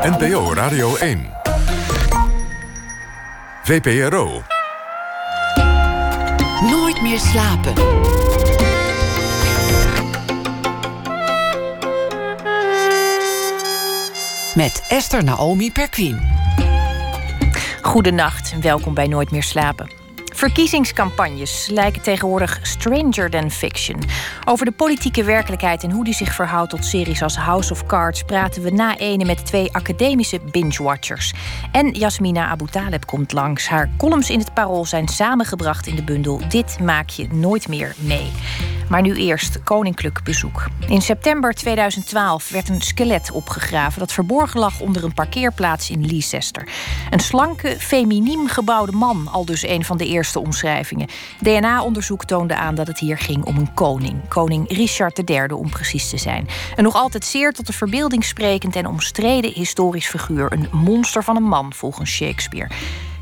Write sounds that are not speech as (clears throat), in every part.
NPO Radio 1. VPRO. Nooit meer slapen. Met Esther Naomi Perquin. Goedenacht en welkom bij Nooit meer slapen. Verkiezingscampagnes lijken tegenwoordig stranger than fiction. Over de politieke werkelijkheid en hoe die zich verhoudt tot series als House of Cards praten we na ene met twee academische binge-watchers. En Jasmina Abu Taleb komt langs. Haar columns in het parool zijn samengebracht in de bundel Dit maak je nooit meer mee. Maar nu eerst koninklijk bezoek. In september 2012 werd een skelet opgegraven dat verborgen lag onder een parkeerplaats in Leicester. Een slanke, feminiem gebouwde man, al dus een van de eerste omschrijvingen. DNA-onderzoek toonde aan dat het hier ging om een koning. Koning Richard III om precies te zijn. Een nog altijd zeer tot de verbeelding sprekend en omstreden historisch figuur. Een monster van een man, volgens Shakespeare.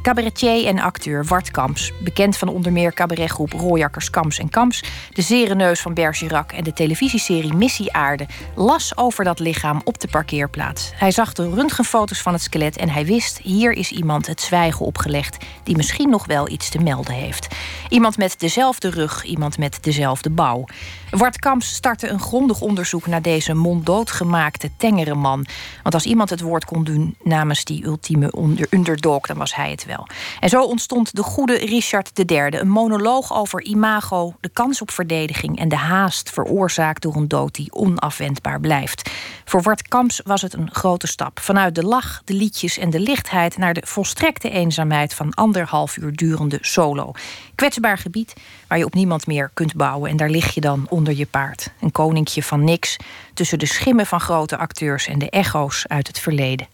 Cabaretier en acteur Wart Kamps, bekend van onder meer cabaretgroep Rooijakkers Kamps en Kamps, de Zerenneus van Bergerac en de televisieserie Missie Aarde, las over dat lichaam op de parkeerplaats. Hij zag de röntgenfoto's van het skelet en hij wist: hier is iemand het zwijgen opgelegd die misschien nog wel iets te melden heeft. Iemand met dezelfde rug, iemand met dezelfde bouw. Wart Kamps startte een grondig onderzoek naar deze monddood gemaakte tengere man. Want als iemand het woord kon doen namens die ultieme underdog, dan was hij het wel. En zo ontstond de goede Richard III, een monoloog over imago, de kans op verdediging en de haast veroorzaakt door een dood die onafwendbaar blijft. Voor Wart Kamps was het een grote stap. Vanuit de lach, de liedjes en de lichtheid naar de volstrekte eenzaamheid van anderhalf uur durende solo. Kwetsbaar gebied waar je op niemand meer kunt bouwen en daar lig je dan onder je paard. Een koninkje van niks tussen de schimmen van grote acteurs en de echo's uit het verleden.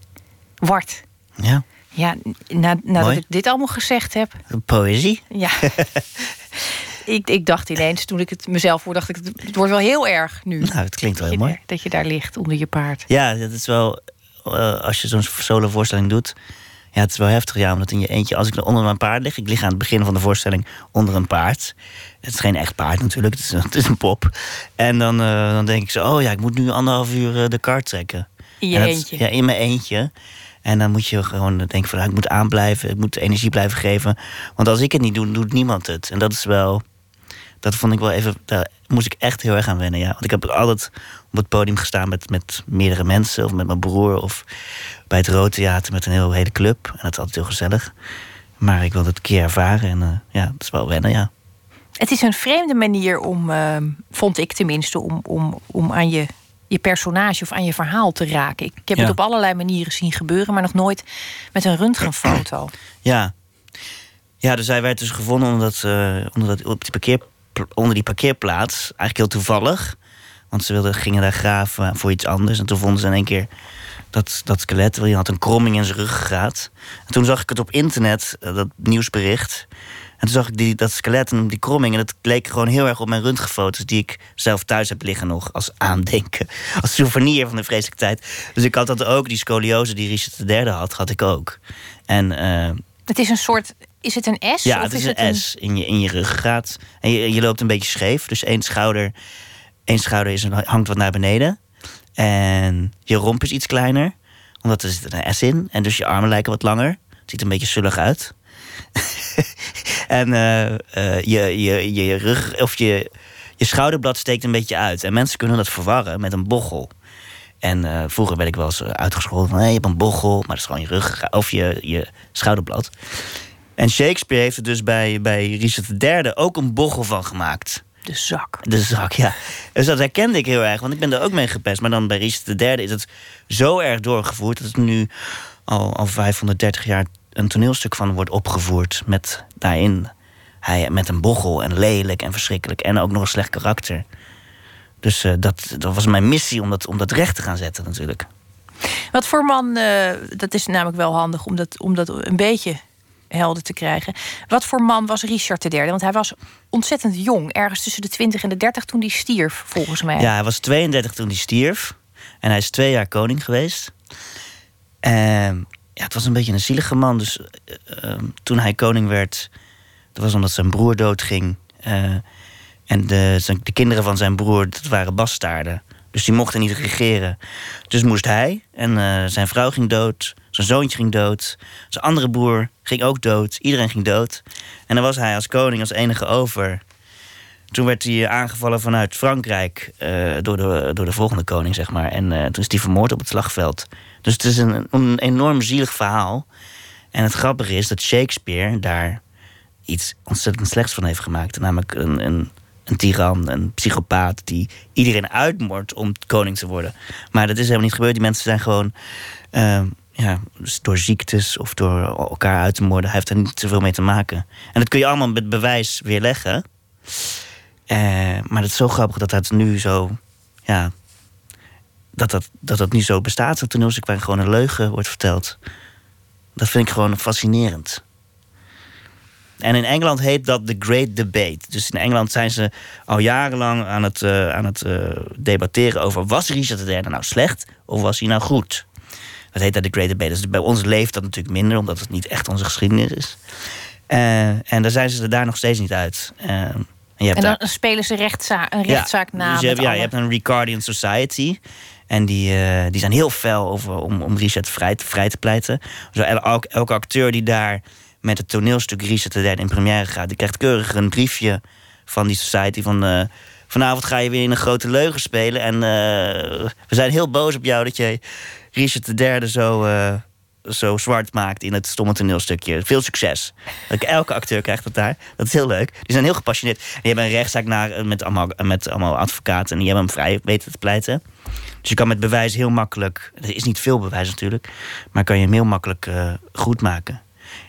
Wart. Ja. Ja, na, nadat ik dit allemaal gezegd heb. Poëzie? Ja. (laughs) ik, ik dacht ineens, toen ik het mezelf voor dacht ik, het wordt wel heel erg nu. Nou, het klinkt wel heel mooi. dat je daar ligt onder je paard. Ja, dat is wel, uh, als je zo'n solo voorstelling doet. Ja, het is wel heftig, ja, omdat in je eentje, als ik onder mijn paard lig, ik lig aan het begin van de voorstelling onder een paard. Het is geen echt paard natuurlijk, het is, het is een pop. En dan, uh, dan denk ik zo, oh ja, ik moet nu anderhalf uur uh, de kar trekken. In je eentje? Ja, in mijn eentje. En dan moet je gewoon denken van, nou, ik moet aanblijven, ik moet energie blijven geven. Want als ik het niet doe, doet niemand het. En dat is wel, dat vond ik wel even, daar moest ik echt heel erg aan wennen. Ja. Want ik heb altijd op het podium gestaan met, met meerdere mensen, of met mijn broer, of bij het Rood Theater met een heel, hele club. En dat is altijd heel gezellig. Maar ik wilde het een keer ervaren en uh, ja, het is wel wennen, ja. Het is een vreemde manier om, uh, vond ik tenminste, om, om, om aan je je personage of aan je verhaal te raken. Ik, heb het op allerlei manieren zien gebeuren, maar nog nooit met een röntgenfoto. Ja, ja dus hij werd dus gevonden omdat, uh, omdat op die parkeer, onder die parkeerplaats, eigenlijk heel toevallig. Want ze wilden, gingen daar graven voor iets anders. En toen vonden ze in één keer dat, dat skelet. Je had een kromming in zijn ruggengraat. En toen zag ik het op internet, eh, dat nieuwsbericht. En toen zag ik die, dat skelet en die kromming. En dat leek gewoon heel erg op mijn röntgenfoto's... die ik zelf thuis heb liggen nog als aandenken. (laughs) Als souvenir van de vreselijke tijd. Dus ik had dat ook, die scoliose die Richard III had, had ik ook. En... Uh, het is een soort is het een S? Ja, het is, een S in je, in je ruggengraat. En je, je loopt een beetje scheef. Dus één schouder, één schouder is, hangt wat naar beneden. En je romp is iets kleiner. Omdat er zit een S in. En dus je armen lijken wat langer. Het ziet er een beetje zullig uit. (laughs) en uh, uh, je, je, je rug of je, je schouderblad steekt een beetje uit. En mensen kunnen dat verwarren met een bochel. En uh, vroeger werd ik wel eens uitgescholden van... Hey, je hebt een bochel, maar dat is gewoon je rug of je, je schouderblad. En Shakespeare heeft er dus bij, bij Richard III ook een bochel van gemaakt. De zak. De zak, ja. Dus dat herkende ik heel erg, want ik ben er ook mee gepest. Maar dan bij Richard III is het zo erg doorgevoerd... dat het nu al, al 530 jaar een toneelstuk van wordt opgevoerd... met daarin hij met een bochel en lelijk en verschrikkelijk... en ook nog een slecht karakter. Dus uh, dat, dat was mijn missie om dat, om dat recht te gaan zetten natuurlijk. Wat voor man, uh, dat is namelijk wel handig om dat, om dat een beetje helder te krijgen. Wat voor man was Richard III? Want hij was ontzettend jong, ergens tussen de 20 en de 30 toen hij stierf, volgens mij. Ja, hij was 32 toen hij stierf. En hij is twee jaar koning geweest. En ja, het was een beetje een zielige man. Dus uh, toen hij koning werd, dat was omdat zijn broer doodging. Uh, en de, de kinderen van zijn broer, dat waren bastaarden. Dus die mochten niet regeren. Dus moest hij. En eh, zijn vrouw ging dood. Zijn zoontje ging dood. Zijn andere broer ging ook dood. Iedereen ging dood. En dan was hij als koning als enige over. Toen werd hij aangevallen vanuit Frankrijk uh, door, de, door de volgende koning, zeg maar. En uh, toen is hij vermoord op het slagveld. Dus het is een, een enorm zielig verhaal. En het grappige is dat Shakespeare daar iets ontzettend slechts van heeft gemaakt. Namelijk een, een, een tiran, een psychopaat die iedereen uitmoordt om koning te worden. Maar dat is helemaal niet gebeurd. Die mensen zijn gewoon uh, ja, dus door ziektes of door elkaar uit te moorden. Hij heeft er niet zoveel mee te maken. En dat kun je allemaal met bewijs weerleggen. Uh, maar het is zo grappig dat dat nu zo. Ja, dat dat, dat, dat nu zo bestaat. Dat toneelstuk waar gewoon een leugen wordt verteld. Dat vind ik gewoon fascinerend. En in Engeland heet dat The Great Debate. Dus in Engeland zijn ze al jarenlang aan het, uh, aan het uh, debatteren over... was Richard III nou slecht of was hij nou goed? Dat heet dat The Great Debate. Dus bij ons leeft dat natuurlijk minder... omdat het niet echt onze geschiedenis is. Uh, en daar zijn ze er daar nog steeds niet uit. en, je hebt en dan daar... spelen ze rechtsza een rechtszaak ja, na. Dus je, hebt, ja, je hebt een Ricardian Society... En die, uh, die zijn heel fel over, om, om Richard vrij, vrij te pleiten. Zo, elke, elke acteur die daar met het toneelstuk Richard III in première gaat... die krijgt keurig een briefje van die society van... Vanavond ga je weer in een grote leugen spelen. En we zijn heel boos op jou dat je Richard III zo, zo zwart maakt in het stomme toneelstukje. Veel succes. Elke acteur krijgt dat daar. Dat is heel leuk. Die zijn heel gepassioneerd. Die hebben een rechtszaak naar, met, allemaal, met allemaal advocaten. En die hebben hem vrij weten te pleiten. Dus je kan met bewijs heel makkelijk. Er is niet veel bewijs natuurlijk. Maar kan je hem heel makkelijk uh, goed maken.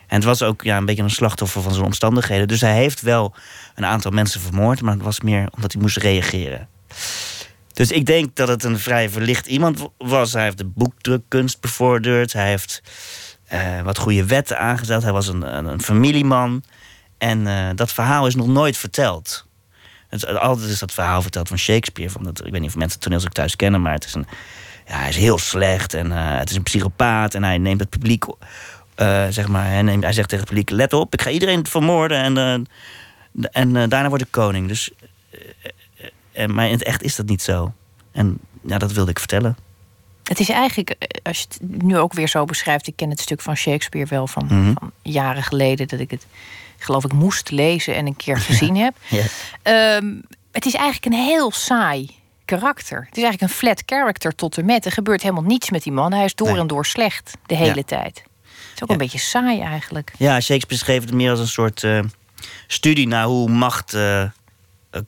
En het was ook ja, een beetje een slachtoffer van zijn omstandigheden. Dus hij heeft wel een aantal mensen vermoord. Maar het was meer omdat hij moest reageren. Dus ik denk dat het een vrij verlicht iemand was. Hij heeft de boekdrukkunst bevorderd. Hij heeft uh, wat goede wetten aangezet. Hij was een, een, familieman. En uh, dat verhaal is nog nooit verteld. Het, altijd is dat verhaal verteld van Shakespeare. Van dat, ik weet niet of mensen het toneelstuk thuis kennen, maar het is een, ja, hij is heel slecht en uh, het is een psychopaat. En hij neemt het publiek, zeg maar, hij, neemt, hij zegt tegen het publiek: let op, ik ga iedereen vermoorden en, en daarna word ik koning. Dus, maar in het echt is dat niet zo. En ja, dat wilde ik vertellen. Het is eigenlijk, als je het nu ook weer zo beschrijft, ik ken het stuk van Shakespeare wel van, mm -hmm. van jaren geleden dat ik het geloof ik moest lezen en een keer gezien (laughs) heb. Um, het is eigenlijk een heel saai karakter. Het is eigenlijk een flat character tot en met. Er gebeurt helemaal niets met die man. Hij is door Nee. en door slecht de hele Ja. tijd. Het is ook Ja. een beetje saai eigenlijk. Ja, Shakespeare schreef het meer als een soort eh, studie naar hoe macht eh, eh,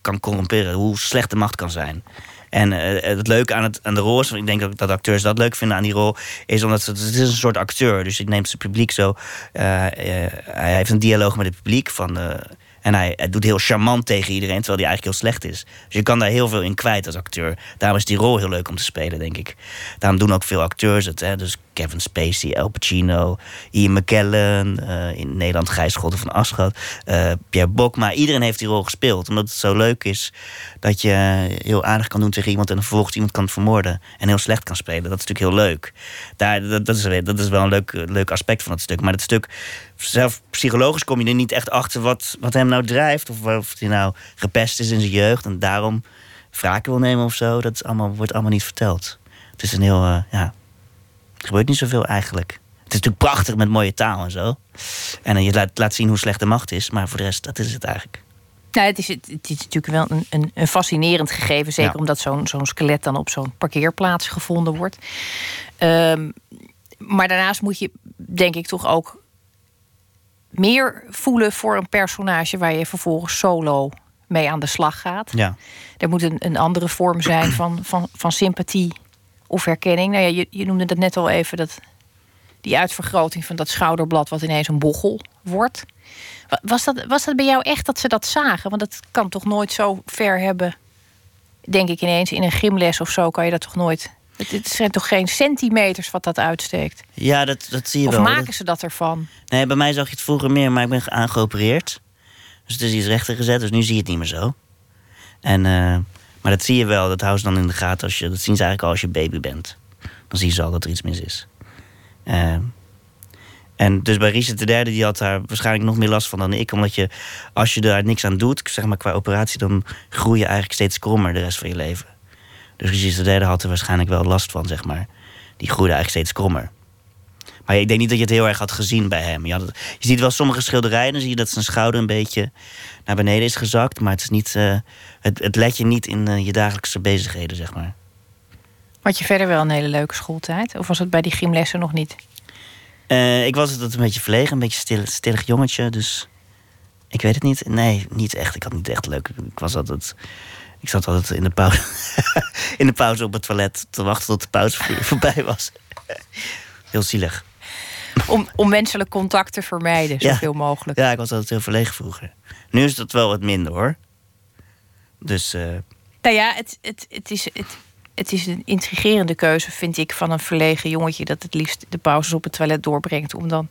kan corromperen, hoe slecht de macht kan zijn. En eh, het leuke aan, het, aan de rol is, ik denk ook dat acteurs dat leuk vinden aan die rol, is omdat het, is een soort acteur. Dus het neemt zijn publiek zo. eh, eh, hij heeft een dialoog met het publiek van. eh, en hij, doet heel charmant tegen iedereen, terwijl hij eigenlijk heel slecht is. Dus je kan daar heel veel in kwijt als acteur. Daarom is die rol heel leuk om te spelen, denk ik. Daarom doen ook veel acteurs het. Hè? Dus Kevin Spacey, Al Pacino, Ian McKellen, eh, in Nederland Gijs Scholten van Aschat, eh, Pierre Bokma. Iedereen heeft die rol gespeeld, omdat het zo leuk is dat je heel aardig kan doen tegen iemand en vervolgens iemand kan vermoorden en heel slecht kan spelen. Dat is natuurlijk heel leuk. Daar, dat, dat, is, dat is wel een leuk, leuk aspect van het stuk. Maar het stuk, zelf psychologisch kom je er niet echt achter wat, wat hem nou drijft. Of, of hij nou gepest is in zijn jeugd en daarom wraak wil nemen of zo. Dat is allemaal, wordt allemaal niet verteld. Het is een heel, eh, ja, er gebeurt niet zoveel eigenlijk. Het is natuurlijk prachtig met mooie taal en zo. En eh, je laat, laat zien hoe slecht de macht is. Maar voor de rest, dat is het eigenlijk. Nou, het, is, het is natuurlijk wel een, een, een fascinerend gegeven. Zeker Ja. omdat zo'n zo'n skelet dan op zo'n parkeerplaats gevonden wordt. Ehm, maar daarnaast moet je, denk ik, toch ook meer voelen voor een personage waar je vervolgens solo mee aan de slag gaat. Ja. Er moet een, een andere vorm zijn van, van, van sympathie of herkenning. Nou ja, je, je noemde dat net al even, dat, die uitvergroting van dat schouderblad wat ineens een bochel wordt. Wa- Was dat, was dat bij jou echt dat ze dat zagen? Want dat kan toch nooit zo ver hebben, denk ik ineens, in een gymles of zo kan je dat toch nooit... Het, het zijn toch geen centimeters wat dat uitsteekt? Ja, dat, dat zie je Of wel. maken Dat- ze dat ervan? Nee, bij mij zag je het vroeger meer, maar ik ben aangeopereerd. Dus het is iets rechter gezet, dus nu zie je het niet meer zo. En, eh, maar dat zie je wel, dat houden ze dan in de gaten. Als je, dat zien ze eigenlijk al als je baby bent. Dan zien ze al dat er iets mis is. Eh, en dus bij Richard de derde, die had daar waarschijnlijk nog meer last van dan ik. Omdat je, als je daar niks aan doet, zeg maar qua operatie... dan groei je eigenlijk steeds krommer de rest van je leven. Dus Regis de had er waarschijnlijk wel last van, zeg maar. Die groeide eigenlijk steeds krommer. Maar ik denk niet dat je het heel erg had gezien bij hem. Je, had het- je ziet wel sommige schilderijen, dan zie je dat zijn schouder een beetje naar beneden is gezakt. Maar het, is niet, eh, het, het let je niet in eh, je dagelijkse bezigheden, zeg maar. Had je verder wel een hele leuke schooltijd? Of was het bij die gymlessen nog niet? Eh, ik was altijd een beetje verlegen, een beetje stil, stillig jongetje. Dus ik weet het niet. Nee, niet echt. Ik had niet echt leuk. Ik was altijd. Ik zat altijd in de pauze, (laughs) in de pauze op het toilet te wachten tot de pauze voor- (laughs) voorbij was. Heel zielig. Om, om menselijk contact te vermijden, Ja. zoveel mogelijk. Ja, ik was altijd heel verlegen vroeger. Nu is dat wel wat minder hoor. Dus eh, Nou ja, het, het, het, is, het, het is een intrigerende keuze, vind ik, van een verlegen jongetje dat het liefst de pauzes op het toilet doorbrengt om dan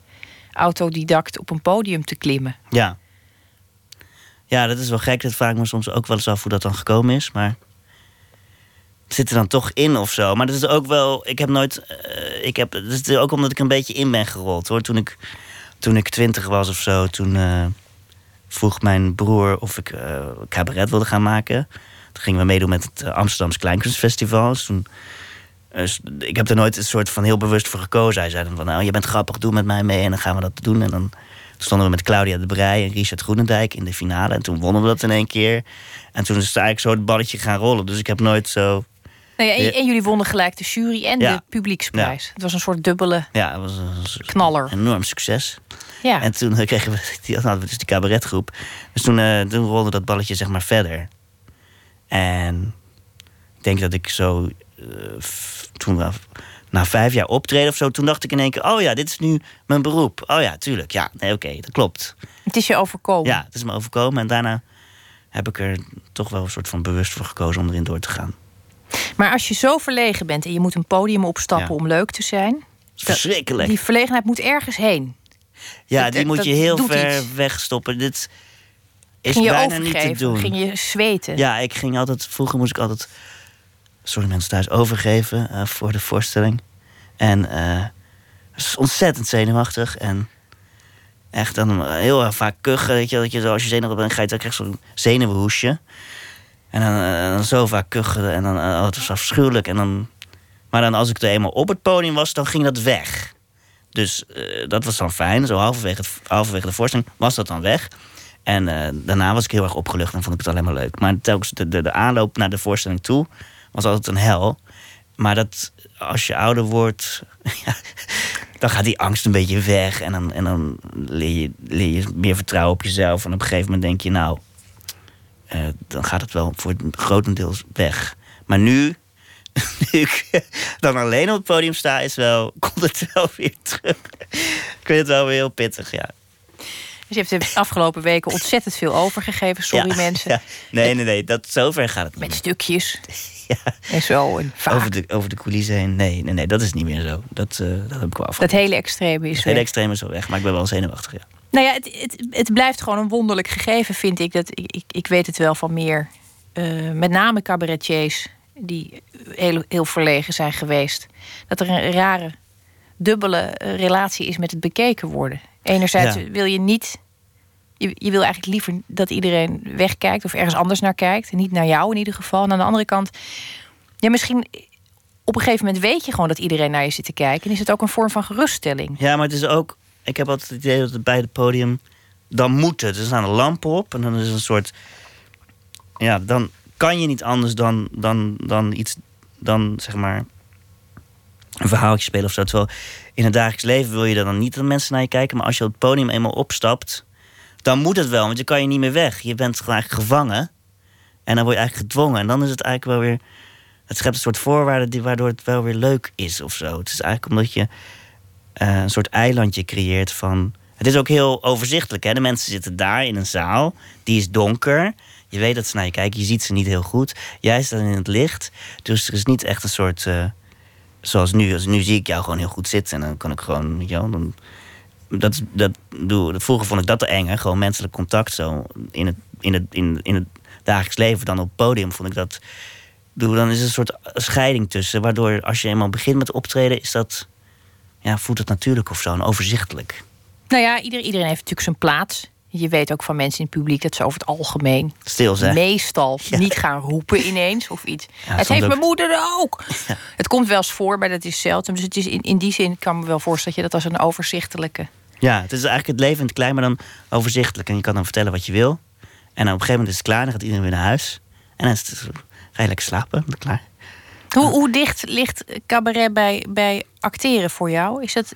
autodidact op een podium te klimmen. ja. Ja, dat is wel gek. Dat vraag me soms ook wel eens af hoe dat dan gekomen is. Maar zit er dan toch in of zo. Maar dat is ook wel. Ik heb nooit. eh, ik heb, het is ook omdat ik een beetje in ben gerold hoor. Toen ik, toen ik twintig was of zo, toen eh, vroeg mijn broer of ik eh, cabaret wilde gaan maken. Toen gingen we meedoen met het Amsterdamse Kleinkunstfestival. Dus toen, ik heb er nooit een soort van heel bewust voor gekozen. Hij zei dan van, nou, je bent grappig, doe met mij mee en dan gaan we dat doen. En dan stonden we met Claudia de Brij en Richard Groenendijk in de finale. En toen wonnen we dat in één keer. En toen is het eigenlijk zo het balletje gaan rollen. Dus ik heb nooit zo... Nou en, jullie wonnen gelijk de jury en Ja. de publieksprijs. Het was een soort dubbele Ja, het was een, knaller. enorm succes. Ja. En toen eh, kregen we, (laughs) die, hadden we dus die cabaretgroep. Dus toen, eh, toen rolde dat balletje zeg maar verder. En ik denk dat ik zo... f- toen na vijf jaar optreden of zo... toen dacht ik in één keer... oh ja, dit is nu mijn beroep. Oh ja, tuurlijk. Ja, nee, oké, dat klopt. Het is je overkomen. Ja, het is me overkomen. En daarna heb ik er toch wel een soort van bewust voor gekozen... om erin door te gaan. Maar als je zo verlegen bent en je moet een podium opstappen Ja. om leuk te zijn, verschrikkelijk. die verlegenheid moet ergens heen. ja, dat- die moet je heel ver iets. wegstoppen. Dit is Ging je bijna niet te doen. Ging je zweten? Ja, ik ging altijd. Vroeger moest ik altijd. Sorry mensen thuis overgeven eh, voor de voorstelling. En eh het is ontzettend zenuwachtig. En echt dan eh, heel vaak kuchen. Weet je, dat je zo, als je zenuwachtig bent, ga je dan krijg je zo'n zenuwenhoesje. En dan, dan zo vaak kuchen. En dan, oh, het was afschuwelijk. En dan, maar dan als ik er eenmaal op het podium was, dan ging dat weg. Dus dat was dan fijn. Zo halverwege, halverwege de voorstelling was dat dan weg. En daarna was ik heel erg opgelucht en vond ik het alleen maar leuk. Maar telkens de, de aanloop naar de voorstelling toe was altijd een hel. Maar dat als je ouder wordt, (laughs) ja, dan gaat die angst een beetje weg. En dan, en dan leer, je, leer je meer vertrouwen op jezelf. En op een gegeven moment denk je, nou, eh, dan gaat het wel voor het grotendeels weg. Maar nu, (laughs) nu ik dan alleen op het podium sta, is wel, (laughs) komt het wel weer terug. ik vind het wel weer heel pittig, ja. Dus je hebt de afgelopen weken ontzettend veel overgegeven. Sorry Ja, mensen. ja. Nee, nee, nee, dat, zover gaat het niet. Met stukjes (laughs) Ja, en zo. En vaak. over, de, over de coulissen heen. Nee, nee, nee, dat is niet meer zo. Dat, eh, dat heb ik wel af. Dat hele extreme is Het hele weg. extreem is wel weg, maar ik ben wel zenuwachtig, ja. Nou ja, het, het, het blijft gewoon een wonderlijk gegeven, vind ik. Dat, ik, ik, ik weet het wel van meer. eh, met name cabaretiers die heel, heel verlegen zijn geweest. Dat er een rare, dubbele eh, relatie is met het bekeken worden. Enerzijds Ja. wil je niet. Je, wil eigenlijk liever dat iedereen wegkijkt of ergens anders naar kijkt. Niet naar jou in ieder geval. En aan de andere kant, ja, misschien op een gegeven moment weet je gewoon dat iedereen naar je zit te kijken. En is het ook een vorm van geruststelling. Ja, maar het is ook... Ik heb altijd het idee dat het bij het podium... Dan moet het. Er staan een lampen op en dan is een soort... Ja, dan kan je niet anders dan, dan, dan iets... Dan zeg maar... Een verhaaltje spelen of zo. In het dagelijks leven wil je dan niet dat mensen naar je kijken. Maar als je op het podium eenmaal opstapt... Dan moet het wel, want je kan je niet meer weg. Je bent eigenlijk gevangen. En dan word je eigenlijk gedwongen. En dan is het eigenlijk wel weer... Het schept een soort voorwaarden die, waardoor het wel weer leuk is of zo. Het is eigenlijk omdat je eh, een soort eilandje creëert van. Het is ook heel overzichtelijk. Hè? De mensen zitten daar in een zaal. Die is donker. Je weet dat ze naar je kijken. Je ziet ze niet heel goed. Jij staat in het licht. Dus er is niet echt een soort. eh, zoals nu. Als, nu zie ik jou gewoon heel goed zitten. En dan kan ik gewoon. wel, dan, dat, dat, doe, vroeger vond ik dat te eng. Gewoon menselijk contact zo. In het, in, het, in, in het dagelijks leven. Dan op het podium vond ik dat. Doe, dan is er een soort scheiding tussen. Waardoor als je eenmaal begint met optreden. Is dat ja, voelt het natuurlijk of zo en overzichtelijk. Nou ja, ieder, iedereen heeft natuurlijk zijn plaats. Je weet ook van mensen in het publiek dat ze over het algemeen Stil zijn. meestal (laughs) niet gaan roepen ineens of iets. het heeft ook. mijn moeder ook. (laughs) Het komt wel eens voor, maar dat is zeldzaam. Dus het is in, in die zin kan me wel voorstellen dat je dat als een overzichtelijke. Ja, het is eigenlijk het leven in het klein, maar dan overzichtelijk. En je kan dan vertellen wat je wil. En op een gegeven moment is het klaar, dan gaat iedereen weer naar huis. En dan is het, ga je lekker slapen, dan klaar. Hoe, hoe dicht ligt cabaret bij, bij acteren voor jou? Is dat,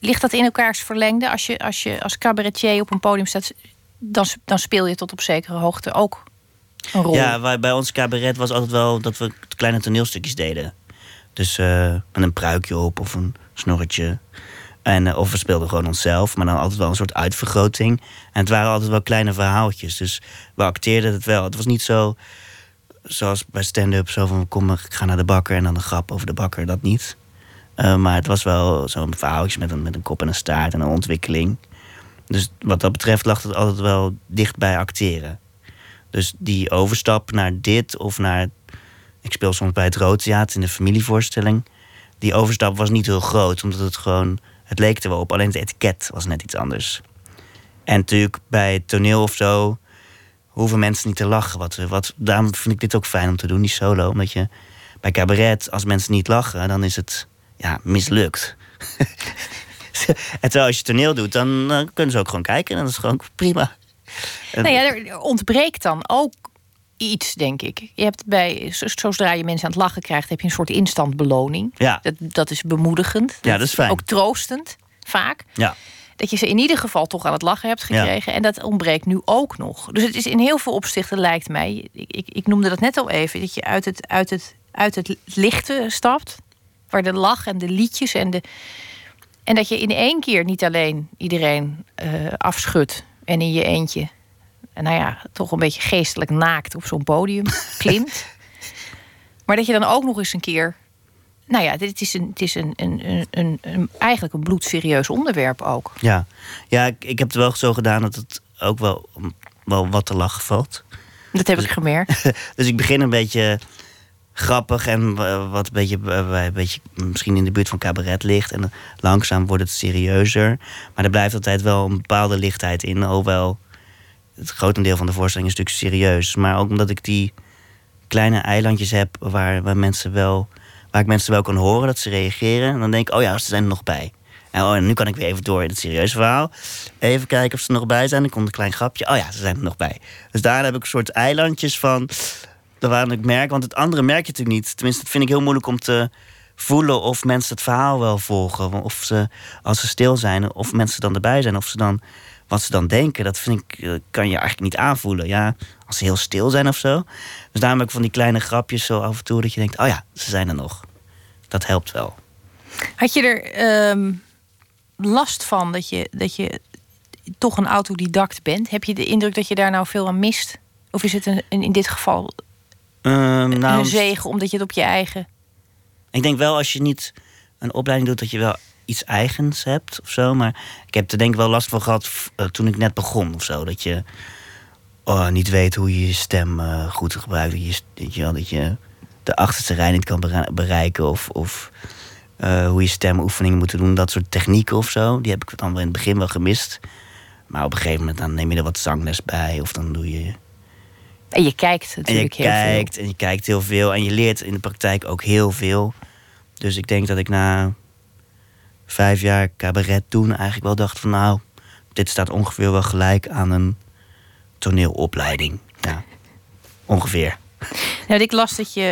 ligt dat in elkaars verlengde? Als je als, je als cabaretier op een podium staat, dan, dan speel je tot op zekere hoogte ook een rol. Ja, bij ons cabaret was altijd wel dat we kleine toneelstukjes deden. Dus eh, met een pruikje op of een snorretje. En, eh, of we speelden gewoon onszelf, maar dan altijd wel een soort uitvergroting. En het waren altijd wel kleine verhaaltjes. Dus we acteerden het wel. Het was niet zo zoals bij stand-up, zo van kom, ik ga naar de bakker en dan een grap over de bakker. Dat niet. Eh, maar het was wel zo'n verhaaltje met een, met een kop en een staart en een ontwikkeling. Dus wat dat betreft lag het altijd wel dicht bij acteren. Dus die overstap naar dit of naar. Ik speel soms bij het Rood Theater in de familievoorstelling. Die overstap was niet heel groot, omdat het gewoon. Het leek er wel op, alleen het etiket was net iets anders. En natuurlijk bij het toneel of zo. hoeven mensen niet te lachen. Wat, wat, daarom vind ik dit ook fijn om te doen, die solo. Omdat je bij cabaret, als mensen niet lachen, dan is het ja, mislukt. (laughs) en terwijl als je toneel doet, dan eh, kunnen ze ook gewoon kijken. En dat is gewoon prima. Nou ja, er ontbreekt dan ook iets, denk ik. Je hebt bij, zo- zodra je mensen aan het lachen krijgt, heb je een soort instantbeloning. Ja. Dat, dat is bemoedigend. Ja, dat is fijn. Ook troostend, vaak. Ja. Dat je ze in ieder geval toch aan het lachen hebt gekregen. En dat ontbreekt nu ook nog. Dus het is in heel veel opzichten, lijkt mij. Ik, ik, ik noemde dat net al even. Dat je uit het, uit, het, uit het lichte stapt. Waar de lach en de liedjes en de. En dat je in één keer niet alleen iedereen eh, afschudt. En in je eentje. En nou ja, toch een beetje geestelijk naakt op zo'n podium (laughs) klimt. Maar dat je dan ook nog eens een keer. Nou ja, dit is, een, het is een, een, een, een, eigenlijk een bloedserieus onderwerp ook. Ja, ja ik, ik heb het wel zo gedaan dat het ook wel, wel wat te lachen valt. Dat heb ik gemerkt. (laughs) Dus ik begin een beetje grappig en wat een beetje, een beetje misschien in de buurt van cabaret ligt. En langzaam wordt het serieuzer. Maar er blijft altijd wel een bepaalde lichtheid in. Hoewel het grotendeel van de voorstelling is natuurlijk serieus. Maar ook omdat ik die kleine eilandjes heb waar, waar mensen wel, waar ik mensen wel kan horen dat ze reageren. En dan denk ik, oh ja, ze zijn er nog bij. En, oh, nu kan ik weer even door in het serieuze verhaal. Even kijken of ze er nog bij zijn. Dan komt een klein grapje. Oh ja, ze zijn er nog bij. Dus daar heb ik een soort eilandjes van. Waar ik merk, want het andere merk je natuurlijk niet. Tenminste, dat vind ik heel moeilijk om te voelen of mensen het verhaal wel volgen. Of ze, als ze stil zijn, of mensen dan erbij zijn. Of ze dan, wat ze dan denken, dat vind ik, eh, kan je eigenlijk niet aanvoelen. Ja, als ze heel stil zijn of zo. Dus daarom heb ik van die kleine grapjes zo af en toe dat je denkt, oh ja, ze zijn er nog. Dat helpt wel. Had je er ehm, last van dat je, dat je toch een autodidact bent? Heb je de indruk dat je daar nou veel aan mist? Of is het een- in dit geval Nou, een zegen omdat je het op je eigen. Ik denk wel als je niet een opleiding doet, dat je wel iets eigens hebt of zo. Maar ik heb er denk ik wel last van gehad eh, toen ik net begon of zo. Dat je oh, niet weet hoe je je stem eh, goed gebruikt. Dat je, dat, je, wel, dat je de achterste rij niet kan bereiken. Of, of eh, hoe je stemoefeningen moet doen. Dat soort technieken of zo. Die heb ik dan in het begin wel gemist. Maar op een gegeven moment dan neem je er wat zangles bij. Of dan doe je En je kijkt en je natuurlijk heel kijkt en je kijkt heel veel. En je leert in de praktijk ook heel veel. Dus ik denk dat ik na vijf jaar cabaret doen eigenlijk wel dacht van nou, dit staat ongeveer wel gelijk aan een toneelopleiding. Ja, ongeveer. Nou, ik las dat je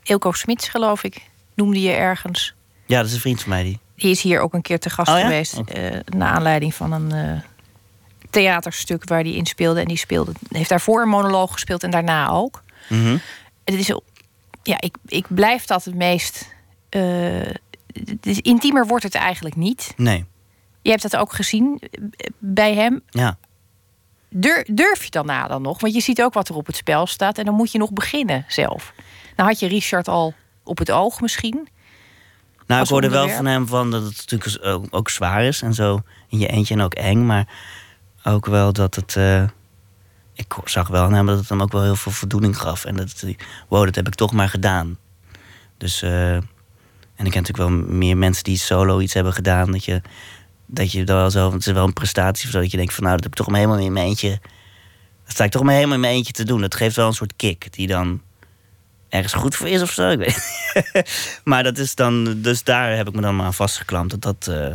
eh Ilko Smits, geloof ik, noemde je ergens. Ja, dat is een vriend van mij die. Die is hier ook een keer te gast Oh ja? geweest. eh naar aanleiding van een eh, theaterstuk waar hij in speelde. En die speelde, heeft daarvoor een monoloog gespeeld en daarna ook. Mhm. En het is, ja, ik, ik blijf dat het meest. eh, intiemer wordt het eigenlijk niet. Nee, Je hebt dat ook gezien eh, bij hem. ja. Dur- durf je dan na dan nog? Want je ziet ook wat er op het spel staat. En dan moet je nog beginnen zelf. Nou had je Richard al op het oog misschien. Nou, ik hoorde wel van hem van dat het natuurlijk ook, ook zwaar is en zo in je eentje en ook eng, maar ook wel dat het. eh, ik zag wel hem dat het hem ook wel heel veel voldoening gaf en dat wow, dat heb ik toch maar gedaan. Dus eh, en ik ken natuurlijk wel meer mensen die solo iets hebben gedaan dat je dat je wel zo, het is wel een prestatie of zo, dat je denkt van nou, dat heb ik toch maar helemaal in mijn eentje. Dat sta ik toch maar helemaal in mijn eentje te doen. Dat geeft wel een soort kick die dan ergens goed voor is of zo. Ik weet. (laughs) maar dat is dan, dus daar heb ik me dan maar aan vastgeklampt dat dat, eh,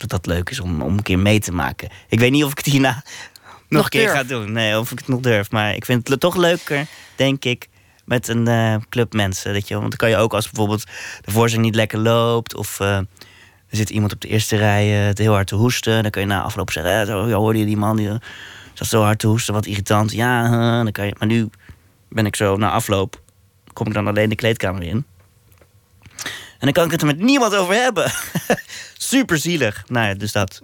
dat, dat leuk is om, om een keer mee te maken. Ik weet niet of ik het hierna nog, Nog een keer durf. ga doen. Nee, of ik het nog durf. Maar ik vind het toch leuker, denk ik, met een eh, club mensen. Dat je, want dan kan je ook als bijvoorbeeld de voorzang niet lekker loopt of. eh, er zit iemand op de eerste rij eh, te heel hard te hoesten. Dan kun je na afloop zeggen: eh, zo, ja, hoorde je die man die eh, zat zo hard te hoesten, wat irritant. Ja, eh, dan kan je. Maar nu ben ik zo na afloop, kom ik dan alleen de kleedkamer in. En dan kan ik het er met niemand over hebben. (laughs) Super zielig. Nou ja, dus dat.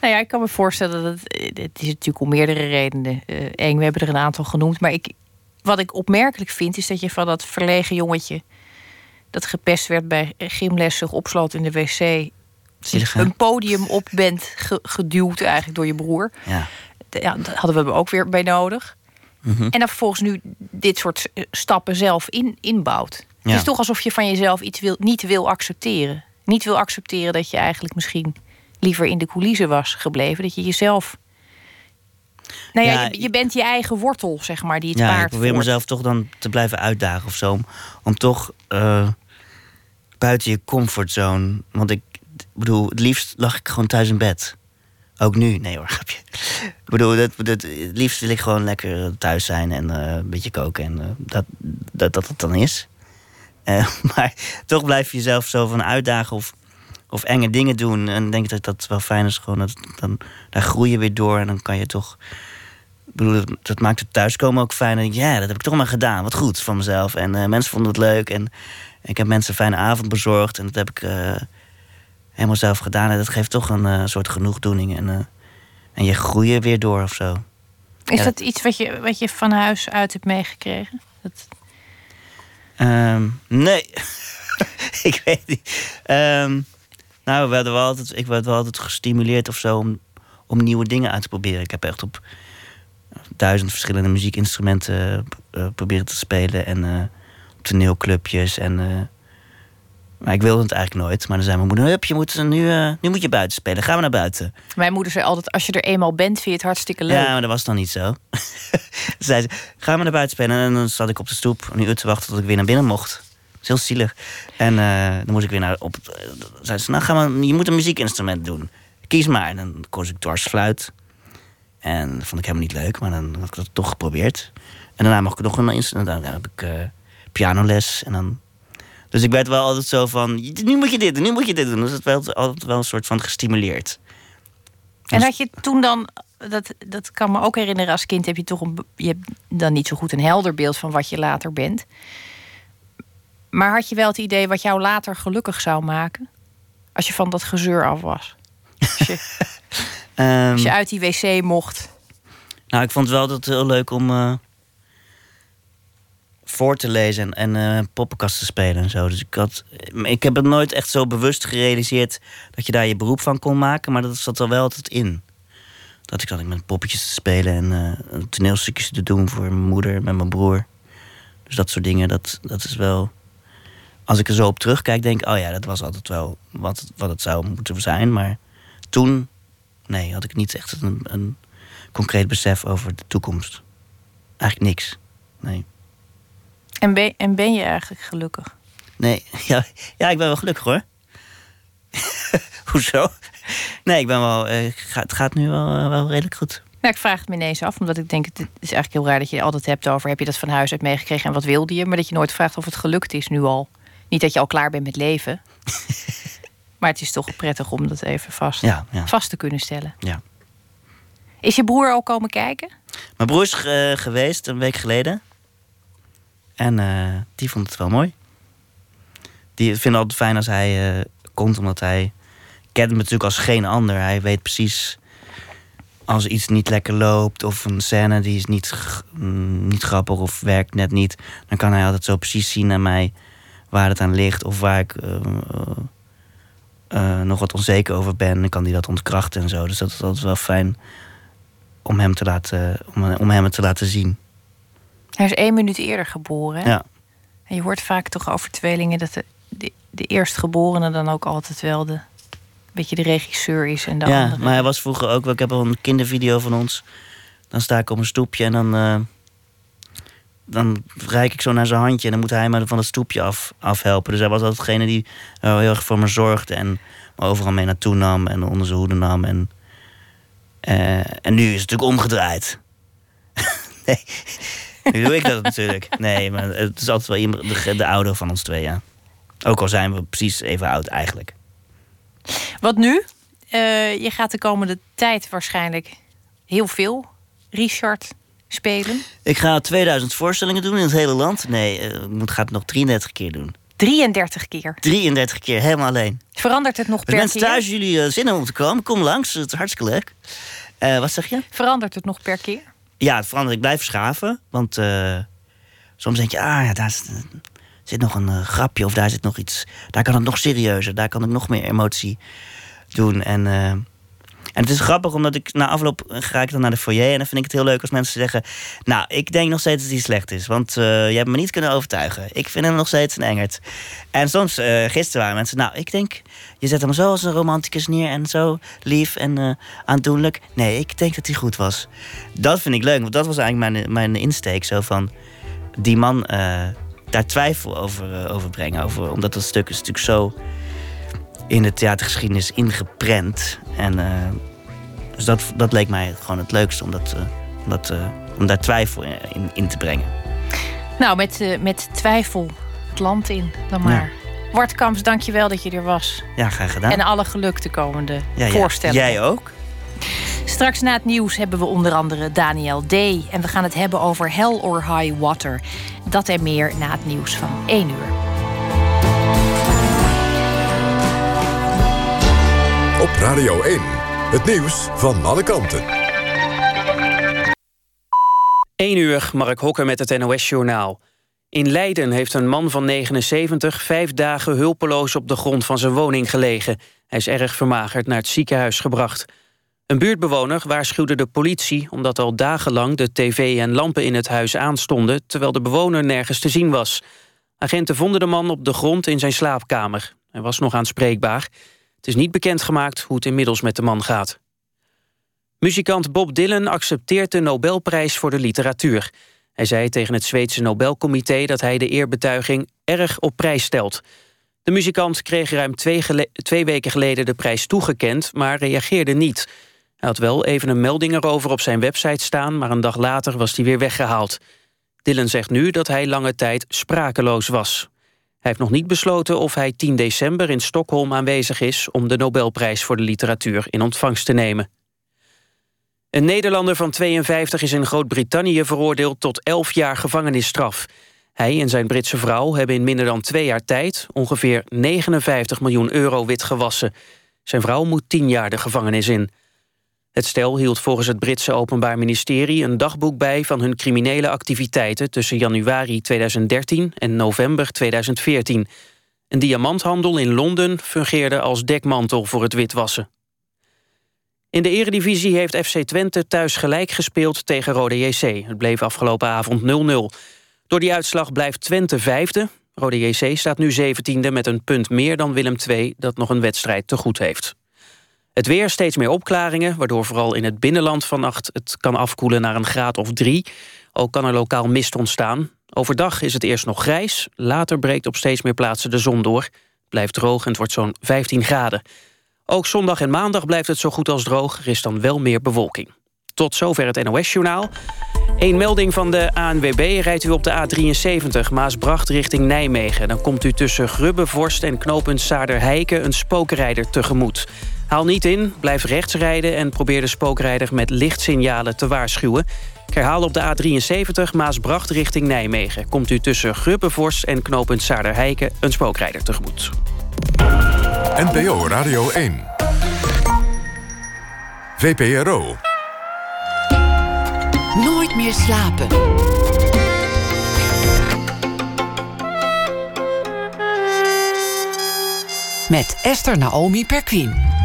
Nou ja, ik kan me voorstellen dat het, eh, het is natuurlijk om meerdere redenen eng. We hebben er een aantal genoemd. Maar ik, wat ik opmerkelijk vind, is dat je van dat verlegen jongetje dat gepest werd bij gymles zich opsloot in de wc. Zielig? Een podium op bent ge- geduwd eigenlijk door je broer. Ja. Ja, dat hadden we ook weer bij nodig. Mhm. En dan vervolgens nu dit soort eh, stappen zelf in, inbouwt. Ja. Het is toch alsof je van jezelf iets wil, niet wil accepteren. Niet wil accepteren dat je eigenlijk misschien liever in de coulissen was gebleven. Dat je jezelf. Nou ja, Ja, je, je bent je eigen wortel, zeg maar, die het ja, ik paard probeer voert. mezelf toch dan te blijven uitdagen of zo. Om, om toch eh, buiten je comfortzone. Want ik bedoel, het liefst lag ik gewoon thuis in bed. Ook nu, nee hoor, (laughs) grapje. Ik bedoel, dat, dat, het liefst wil ik gewoon lekker thuis zijn en eh, een beetje koken. En eh, dat, dat dat het dan is. Eh, (laughs) maar toch blijf je jezelf zo van uitdagen of, of enge dingen doen. En ik denk dat dat wel fijn is. Gewoon dat, dan, daar groei je weer door en dan kan je toch ik bedoel, dat, dat maakt het thuiskomen ook fijn. En ik, ja, dat heb ik toch maar gedaan. Wat goed van mezelf. En eh, mensen vonden het leuk. En ik heb mensen een fijne avond bezorgd. En dat heb ik eh, helemaal zelf gedaan. En dat geeft toch een soort genoegdoening. En, en je groeit weer door of zo. Is Ja. dat iets wat je, wat je van huis uit hebt meegekregen? Dat, Ehm, nee, (laughs) ik weet niet. Ehm, nou, we werden wel altijd, ik werd wel altijd gestimuleerd of zo om, om nieuwe dingen uit te proberen. Ik heb echt op duizend verschillende muziekinstrumenten eh, proberen te spelen. En op toneelclubjes. En, eh, maar ik wilde het eigenlijk nooit. Maar dan zei mijn moeder, hup, je moet, nu, eh, nu moet je buiten spelen. Gaan we naar buiten. mijn moeder zei altijd: als je er eenmaal bent, vind je het hartstikke leuk. Ja, maar dat was dan niet zo. (laughs) Zei ze, gaan we naar buiten spelen. En dan zat ik op de stoep een uur te wachten tot ik weer naar binnen mocht. Dat is heel zielig. En eh, dan moest ik weer naar op. eh, zei ze, nou gaan we, je moet een muziekinstrument doen. Kies maar. En dan koos ik dwarsfluit. En dat vond ik helemaal niet leuk, maar dan had ik dat toch geprobeerd. En daarna mocht ik nog een instrument. Dan heb ik pianoles. En dan. Dus ik werd wel altijd zo van, nu moet je dit doen, nu moet je dit doen. Dus het werd altijd wel een soort van gestimuleerd. En had je toen dan, dat, dat kan me ook herinneren als kind, heb je toch een, je hebt dan niet zo goed een helder beeld van wat je later bent. Maar had je wel het idee wat jou later gelukkig zou maken? Als je van dat gezeur af was. Als je, Ehm, (laughs) als je uit die wc mocht. Nou, ik vond het wel altijd heel leuk om eh, voor te lezen en, en eh, poppenkast te spelen en zo. Dus ik, had, ik heb het nooit echt zo bewust gerealiseerd dat je daar je beroep van kon maken, maar dat zat er wel altijd in. Dat ik zat met poppetjes te spelen en eh, toneelstukjes te doen voor mijn moeder met mijn broer. Dus dat soort dingen, dat, dat is wel. Als ik er zo op terugkijk, denk ik, oh ja, dat was altijd wel wat, wat het zou moeten zijn. Maar toen, nee, had ik niet echt een, een concreet besef over de toekomst. Eigenlijk niks. Nee. En ben, en ben je eigenlijk gelukkig? Nee, (laughs) ja, ja ik ben wel gelukkig hoor. (laughs) Hoezo? Nee, ik ben wel. eh, het gaat- het gaat nu wel, eh, wel redelijk goed. Nou, ik vraag het me ineens af, omdat ik denk, het is eigenlijk heel raar dat je het altijd hebt over, heb je dat van huis uit meegekregen en wat wilde je? Maar dat je nooit vraagt of het gelukt is nu al. Niet dat je al klaar bent met leven. (laughs) maar het is toch prettig om dat even vast, Ja, ja. vast te kunnen stellen. ja. Is je broer al komen kijken? Mijn broer is eh, geweest een week geleden. En eh, die vond het wel mooi. Die vindt het altijd fijn als hij eh, komt, omdat hij kent me natuurlijk als geen ander. Hij weet precies als iets niet lekker loopt of een scène die is niet, mm, niet grappig of werkt net niet. Dan kan hij altijd zo precies zien aan mij waar het aan ligt of waar ik eh, nog wat onzeker over ben. Dan kan hij dat ontkrachten en zo. Dus dat is altijd wel fijn om hem, te laten, om, om hem het te laten zien. Hij is één minuut eerder geboren. hè? Ja. En je hoort vaak toch over tweelingen dat de, de, de eerstgeborene dan ook altijd wel de beetje de regisseur is en de ja, andere. maar hij was vroeger ook... wel- Ik heb al een kindervideo van ons. Dan sta ik op een stoepje en dan... eh, dan reik ik zo naar zijn handje en dan moet hij me van het stoepje af, afhelpen. Dus hij was altijd degene die heel erg voor me zorgde en me overal mee naartoe nam en onder zijn hoede nam. En, eh, en nu is het natuurlijk omgedraaid. (laughs) nee, nu doe ik dat natuurlijk. Nee, maar het is altijd wel iemand, de, de ouder van ons twee, ja. Ook al zijn we precies even oud eigenlijk. Wat nu? Eh, je gaat de komende tijd waarschijnlijk heel veel Richard spelen. Ik ga 2000 voorstellingen doen in het hele land. Nee, eh, ik moet, ga het nog 33 keer doen. 33 keer. 33 keer, helemaal alleen. Verandert het nog per mensen keer? thuis jullie eh, zin hebben om te komen, kom langs. Het is hartstikke leuk. Eh, wat zeg je? Verandert het nog per keer? Ja, het verandert. Ik blijf schaven. Want eh, soms denk je, ah ja, daar zit nog een eh, grapje of daar zit nog iets. Daar kan het nog serieuzer. Daar kan ik nog meer emotie doen. En, eh, en het is grappig, omdat ik na afloop ga ik dan naar de foyer. En dan vind ik het heel leuk als mensen zeggen... Nou, ik denk nog steeds dat hij slecht is. Want eh, je hebt me niet kunnen overtuigen. Ik vind hem nog steeds een engert. En soms, eh, gisteren waren mensen... Nou, ik denk, je zet hem zo als een romanticus neer... en zo lief en eh, aandoenlijk. Nee, ik denk dat hij goed was. Dat vind ik leuk, want dat was eigenlijk mijn, mijn insteek. Zo van, die man daar twijfel over, eh, over brengen. Over, omdat dat stuk is natuurlijk zo in de theatergeschiedenis ingeprent. En eh, dus dat, dat leek mij gewoon het leukste om, dat, eh, om, dat, eh, om daar twijfel in, in, in te brengen. Nou, met, met twijfel het land in dan maar. Dank je wel dat je er was. Ja, graag gedaan. En alle geluk de komende ja, ja. voorstellingen. Jij ook? Straks na het nieuws hebben we onder andere Daniel D. En we gaan het hebben over Hell or High Water. Dat en meer na het nieuws van 1 uur. Op Radio 1. Het nieuws van alle kanten. 1 uur, Mark Hokker met het NOS-journaal. In Leiden heeft een man van 79 vijf dagen hulpeloos op de grond van zijn woning gelegen. Hij is erg vermagerd naar het ziekenhuis gebracht. Een buurtbewoner waarschuwde de politie omdat al dagenlang de tv en lampen in het huis aanstonden, terwijl de bewoner nergens te zien was. Agenten vonden de man op de grond in zijn slaapkamer. Hij was nog aanspreekbaar. Het is niet bekendgemaakt hoe het inmiddels met de man gaat. Muzikant Bob Dylan accepteert de Nobelprijs voor de literatuur. Hij zei tegen het Zweedse Nobelcomité dat hij de eerbetuiging erg op prijs stelt. De muzikant kreeg ruim twee, twee weken geleden de prijs toegekend, maar reageerde niet. Hij had wel even een melding erover op zijn website staan, maar een dag later was die weer weggehaald. Dylan zegt nu dat hij lange tijd sprakeloos was. Hij heeft nog niet besloten of hij 10 december in Stockholm aanwezig is... om de Nobelprijs voor de literatuur in ontvangst te nemen. Een Nederlander van 52 is in Groot-Brittannië veroordeeld tot 11 jaar gevangenisstraf. Hij en zijn Britse vrouw hebben in minder dan twee jaar tijd... ongeveer 59 miljoen euro witgewassen. Zijn vrouw moet 10 jaar de gevangenis in. Het stel hield volgens het Britse Openbaar Ministerie... een dagboek bij van hun criminele activiteiten... tussen januari 2013 en november 2014. Een diamanthandel in Londen fungeerde als dekmantel voor het witwassen. In de eredivisie heeft FC Twente thuis gelijk gespeeld tegen Rode JC. Het bleef afgelopen avond 0-0. Door die uitslag blijft Twente vijfde. Rode JC staat nu zeventiende met een punt meer dan Willem II... dat nog een wedstrijd te goed heeft. Het weer steeds meer opklaringen, waardoor vooral in het binnenland vannacht... het kan afkoelen naar een graad of drie. Ook kan er lokaal mist ontstaan. Overdag is het eerst nog grijs. Later breekt op steeds meer plaatsen de zon door. Blijft droog en het wordt zo'n 15 graden. Ook zondag en maandag blijft het zo goed als droog. Er is dan wel meer bewolking. Tot zover het NOS-journaal. Eén melding van de ANWB rijdt u op de A73 Maasbracht richting Nijmegen. Dan komt u tussen Grubbevorst en knooppunt Saarderheiken een spookrijder tegemoet. Haal niet in, blijf rechts rijden en probeer de spookrijder met lichtsignalen te waarschuwen. Ik herhaal op de A73 Maasbracht richting Nijmegen. Komt u tussen Grubbevorst en knooppunt Saarderheiken een spookrijder tegemoet. NPO Radio 1. VPRO. Nooit meer slapen. Met Esther Naomi Perquin.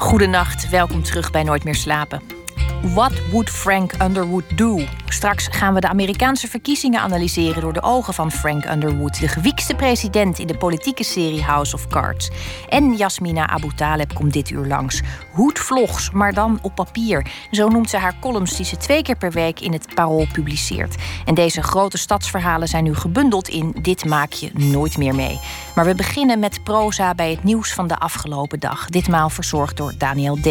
Goedenacht, welkom terug bij Nooit meer slapen. What would Frank Underwood do? Straks gaan we de Amerikaanse verkiezingen analyseren door de ogen van Frank Underwood, de gewiekste president in de politieke serie House of Cards. En Jasmina Abu Taleb komt dit uur langs. Hoedvlogs, maar dan op papier. Zo noemt ze haar columns die ze twee keer per week in het Parool publiceert. En deze grote stadsverhalen zijn nu gebundeld in Dit maak je nooit meer mee. Maar we beginnen met proza bij het nieuws van de afgelopen dag. Ditmaal verzorgd door Daniel D.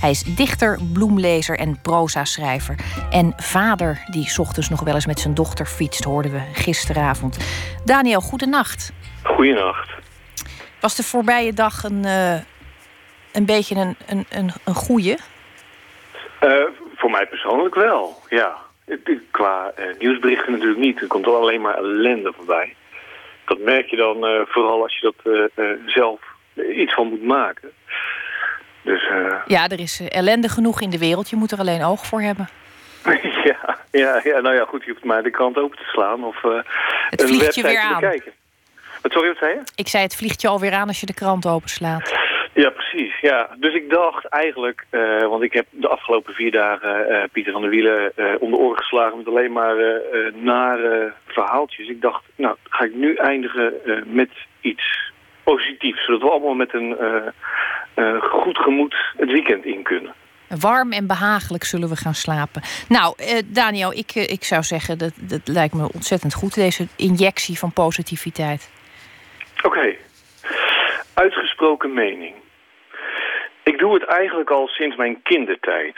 Hij is dichter, bloemlezer en proza-schrijver. En vader die s ochtends nog wel eens met zijn dochter fietst, hoorden we gisteravond. Daniel, goedenacht. Goedenacht. Was de voorbije dag een, uh, een beetje een, een, een, een goeie? Uh, voor mij persoonlijk wel, ja. Qua uh, nieuwsberichten natuurlijk niet. Er komt alleen maar ellende voorbij. Dat merk je dan vooral als je dat zelf iets van moet maken. Dus, ja, er is ellende genoeg in de wereld. Je moet er alleen oog voor hebben. (laughs) ja, ja, ja, nou ja, goed. Je hoeft maar de krant open te slaan of het een website weer aan. te bekijken. Wat, sorry, wat zei je? Ik zei, het vliegt je alweer aan als je de krant openslaat. Ja, precies. Ja. Dus ik dacht eigenlijk, uh, want ik heb de afgelopen vier dagen uh, Pieter van der Wielen uh, de oren geslagen met alleen maar nare verhaaltjes. Ik dacht, nou, ga ik nu eindigen met iets positiefs, zodat we allemaal met een goed gemoed het weekend in kunnen. Warm en behagelijk zullen we gaan slapen. Nou, Daniel, ik, ik zou zeggen, dat, dat lijkt me ontzettend goed, deze injectie van positiviteit. Oké. Okay. Uitgesproken mening. Ik doe het eigenlijk al sinds mijn kindertijd.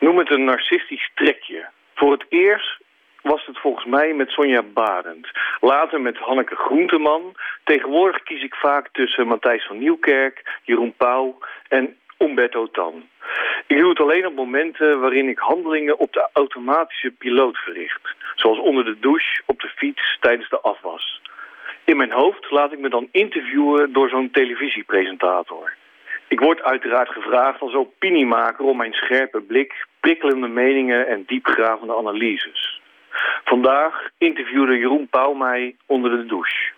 Noem het een narcistisch trekje. Voor het eerst was het volgens mij met Sonja Barend. Later met Hanneke Groenteman. Tegenwoordig kies ik vaak tussen Matthijs van Nieuwkerk, Jeroen Pauw en Umberto Tan. Ik doe het alleen op momenten waarin ik handelingen op de automatische piloot verricht. Zoals onder de douche, op de fiets, tijdens de afwas. In mijn hoofd laat ik me dan interviewen door zo'n televisiepresentator. Ik word uiteraard gevraagd als opiniemaker om mijn scherpe blik, prikkelende meningen en diepgravende analyses. Vandaag interviewde Jeroen Pauw mij onder de douche.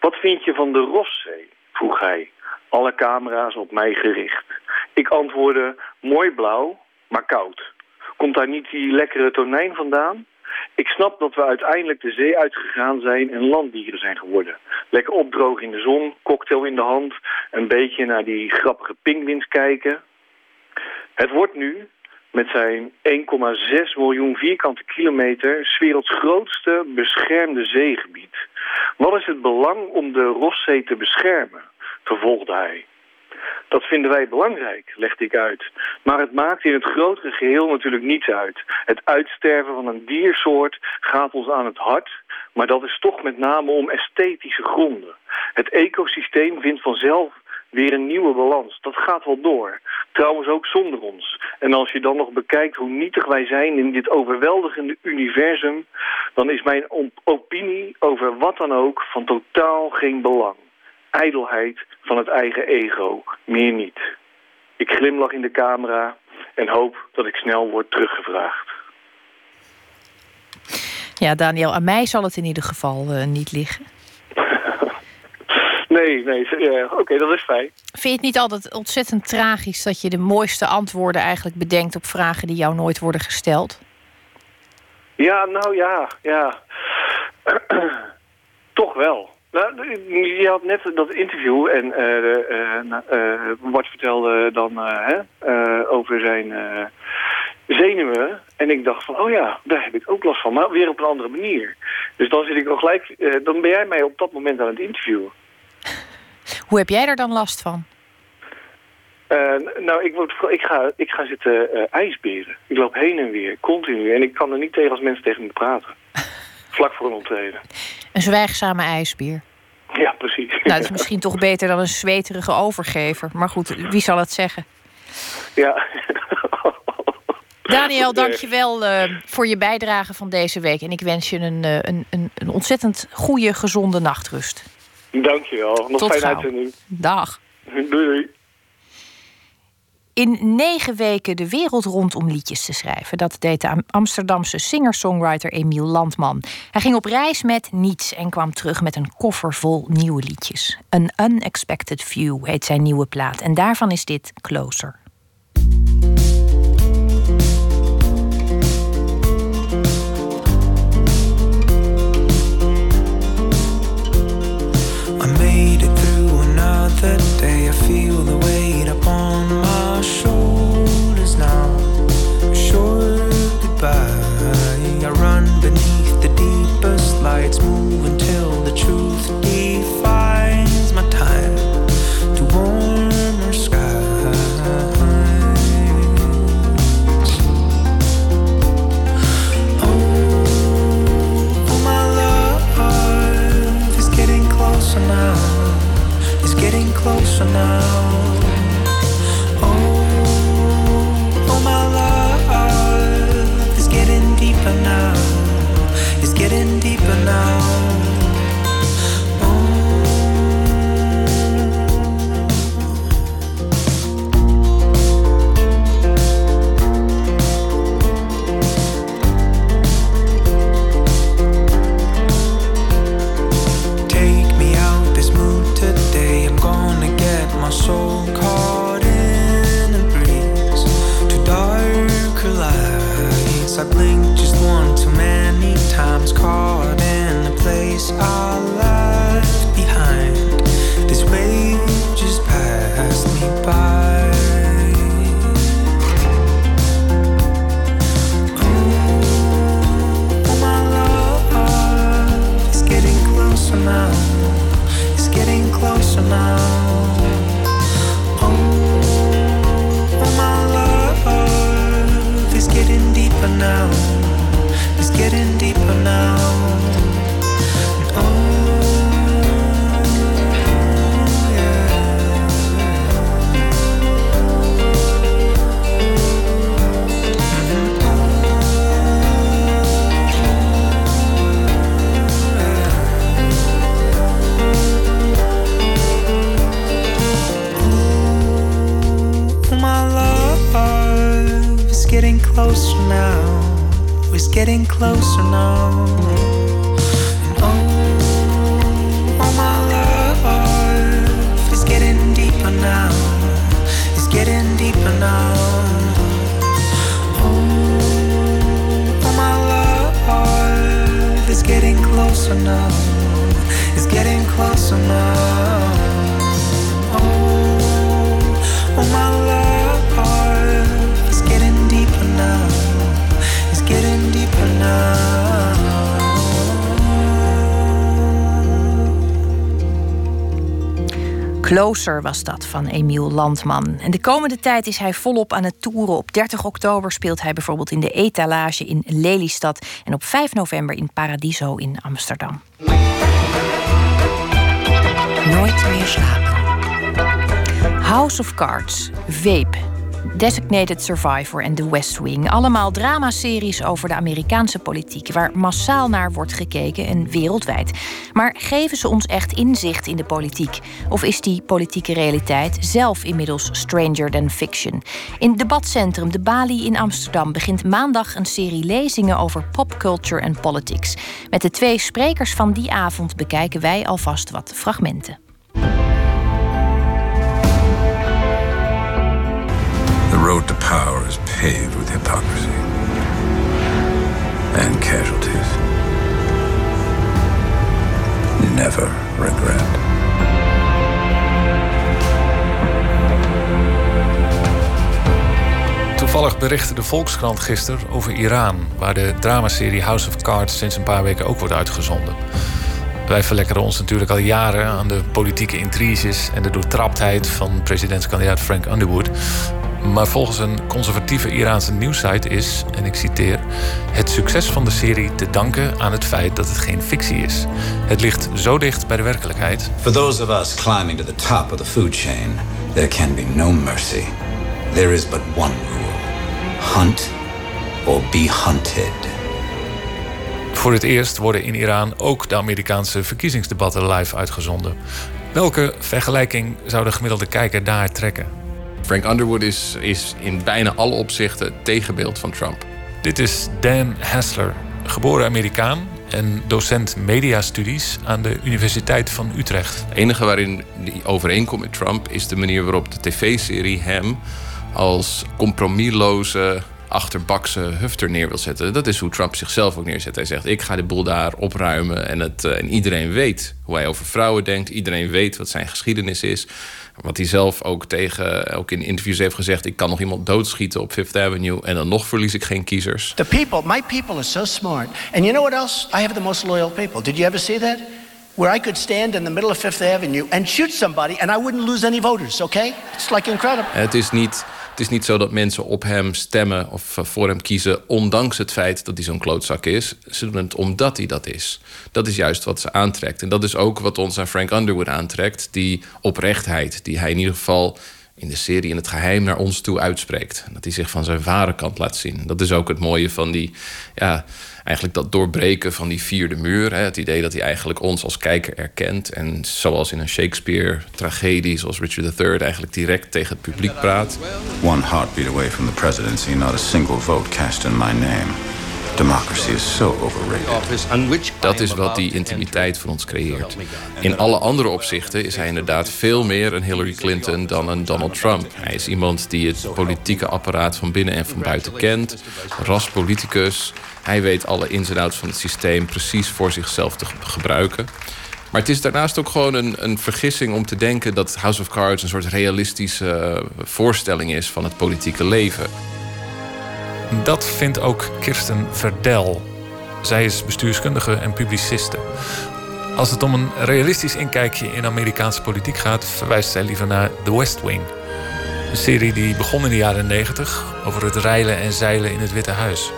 Wat vind je van de Rosszee? vroeg hij, alle camera's op mij gericht. Ik antwoordde, mooi blauw, maar koud. Komt daar niet die lekkere tonijn vandaan? Ik snap dat we uiteindelijk de zee uitgegaan zijn en landdieren zijn geworden. Lekker opdrogen in de zon, cocktail in de hand, een beetje naar die grappige pinguïns kijken. Het wordt nu, met zijn 1,6 miljoen vierkante kilometer, werelds grootste beschermde zeegebied. Wat is het belang om de Rosszee te beschermen? vervolgde hij. Dat vinden wij belangrijk, legde ik uit. Maar het maakt in het grotere geheel natuurlijk niets uit. Het uitsterven van een diersoort gaat ons aan het hart... maar dat is toch met name om esthetische gronden. Het ecosysteem vindt vanzelf weer een nieuwe balans. Dat gaat wel door. Trouwens ook zonder ons. En als je dan nog bekijkt hoe nietig wij zijn in dit overweldigende universum... dan is mijn opinie over wat dan ook van totaal geen belang ijdelheid van het eigen ego, meer niet. Ik glimlach in de camera en hoop dat ik snel word teruggevraagd. Ja, Daniel, aan mij zal het in ieder geval uh, niet liggen. Nee, nee, uh, oké, dat is fijn. Vind je het niet altijd ontzettend tragisch dat je de mooiste antwoorden eigenlijk bedenkt op vragen die jou nooit worden gesteld? Ja, nou ja, ja. (clears throat) Toch wel. Nou, je had net dat interview en uh, Bart vertelde dan hè, over zijn zenuwen. En ik dacht van, oh ja, daar heb ik ook last van, maar weer op een andere manier. Dus dan zit ik al gelijk, dan ben jij mij op dat moment aan het interviewen. Hoe heb jij er dan last van? nou, ik, word, ik, ga, ik ga zitten ijsberen. Ik loop heen en weer, continu. En ik kan er niet tegen als mensen tegen me praten. (laughs) Vlak voor een optreden. Een zwijgzame ijsbeer. Ja, precies. Nou, dat is misschien toch beter dan een zweterige overgever. Maar goed, wie zal het zeggen? Ja. (laughs) Daniel, dankjewel uh, voor je bijdrage van deze week. En ik wens je een, een, een, een ontzettend goede, gezonde nachtrust. Dankjewel. Nog Tot fijn uitzending. Dag. Doei. doei in negen weken de wereld rond om liedjes te schrijven. Dat deed de Amsterdamse singer-songwriter Emiel Landman. Hij ging op reis met niets en kwam terug met een koffer vol nieuwe liedjes. An Unexpected View heet zijn nieuwe plaat en daarvan is dit Closer. the day I feel closer now. Oh, oh my love is getting deeper now. It's getting deeper now. It's getting closer now. Oh, oh my love, it's getting deeper now. It's getting deeper now. Oh, oh my love, it's getting closer now. It's getting closer now. Closer was dat van Emiel Landman. En de komende tijd is hij volop aan het toeren. Op 30 oktober speelt hij bijvoorbeeld in de Etalage in Lelystad. En op 5 november in Paradiso in Amsterdam. Nooit meer slapen. House of Cards, Vape Designated Survivor en The West Wing. Allemaal dramaseries over de Amerikaanse politiek, waar massaal naar wordt gekeken en wereldwijd. Maar geven ze ons echt inzicht in de politiek? Of is die politieke realiteit zelf inmiddels stranger than fiction? In debatcentrum De Bali in Amsterdam begint maandag een serie lezingen over popculture en politics. Met de twee sprekers van die avond bekijken wij alvast wat fragmenten. Power is paved with hypocrisy and casualties. Never regret. Toevallig berichtte de Volkskrant gisteren over Iran, waar de dramaserie House of Cards sinds een paar weken ook wordt uitgezonden. Wij verlekkeren ons natuurlijk al jaren aan de politieke intriges en de doortraptheid van presidentskandidaat Frank Underwood. Maar volgens een conservatieve Iraanse nieuwssite is, en ik citeer, het succes van de serie te danken aan het feit dat het geen fictie is. Het ligt zo dicht bij de werkelijkheid. For those of us climbing to the top of the food chain, there can be no mercy. There is but one rule: hunt or be hunted. Voor het eerst worden in Iran ook de Amerikaanse verkiezingsdebatten live uitgezonden. Welke vergelijking zou de gemiddelde kijker daar trekken? Frank Underwood is, is in bijna alle opzichten het tegenbeeld van Trump. Dit is Dan Hassler, geboren Amerikaan en docent mediastudies aan de Universiteit van Utrecht. Het enige waarin die overeenkomt met Trump is de manier waarop de tv-serie hem als compromisloze achterbakse hufter neer wil zetten. Dat is hoe Trump zichzelf ook neerzet. Hij zegt: Ik ga de boel daar opruimen. En, het, eh, en iedereen weet hoe hij over vrouwen denkt. Iedereen weet wat zijn geschiedenis is. Wat hij zelf ook tegen, ook in interviews heeft gezegd: ik kan nog iemand doodschieten op Fifth Avenue en dan nog verlies ik geen kiezers. The people, my people are so smart. And you know what else? I have the most loyal people. Did you ever see that? Where I could stand in the middle of Fifth Avenue and shoot somebody and I wouldn't lose any voters, okay? It's like incredible. Het is niet Het is niet zo dat mensen op hem stemmen of eh, voor hem kiezen... ondanks het feit dat hij zo'n klootzak is. Ze doen het omdat hij dat is. Dat is juist wat ze aantrekt. En dat is ook wat ons aan Frank Underwood aantrekt. Die oprechtheid die hij in ieder geval in de serie in het geheim naar ons toe uitspreekt. Dat hij zich van zijn ware kant laat zien. Dat is ook het mooie van die, ja, eigenlijk dat doorbreken van die vierde muur. Hè, het idee dat hij eigenlijk ons als kijker erkent. En zoals in een Shakespeare-tragedie, zoals Richard III, eigenlijk direct tegen het publiek praat. One heartbeat away from the presidency, not a single vote cast in my name. Democracy is so overrated. Dat is wat die intimiteit voor ons creëert. In alle andere opzichten is hij inderdaad veel meer een Hillary Clinton dan een Donald Trump. Hij is iemand die het politieke apparaat van binnen en van buiten kent. Raspoliticus. Hij weet alle ins en outs van het systeem precies voor zichzelf te gebruiken. Maar het is daarnaast ook gewoon een, een vergissing om te denken dat House of Cards een soort realistische eh, voorstelling is van het politieke leven. Dat vindt ook Kirsten Verdel. Zij is bestuurskundige en publiciste. Als het om een realistisch inkijkje in Amerikaanse politiek gaat, verwijst zij liever naar The West Wing. Een serie die begon in de jaren 90 over het reilen en zeilen in het Witte Huis.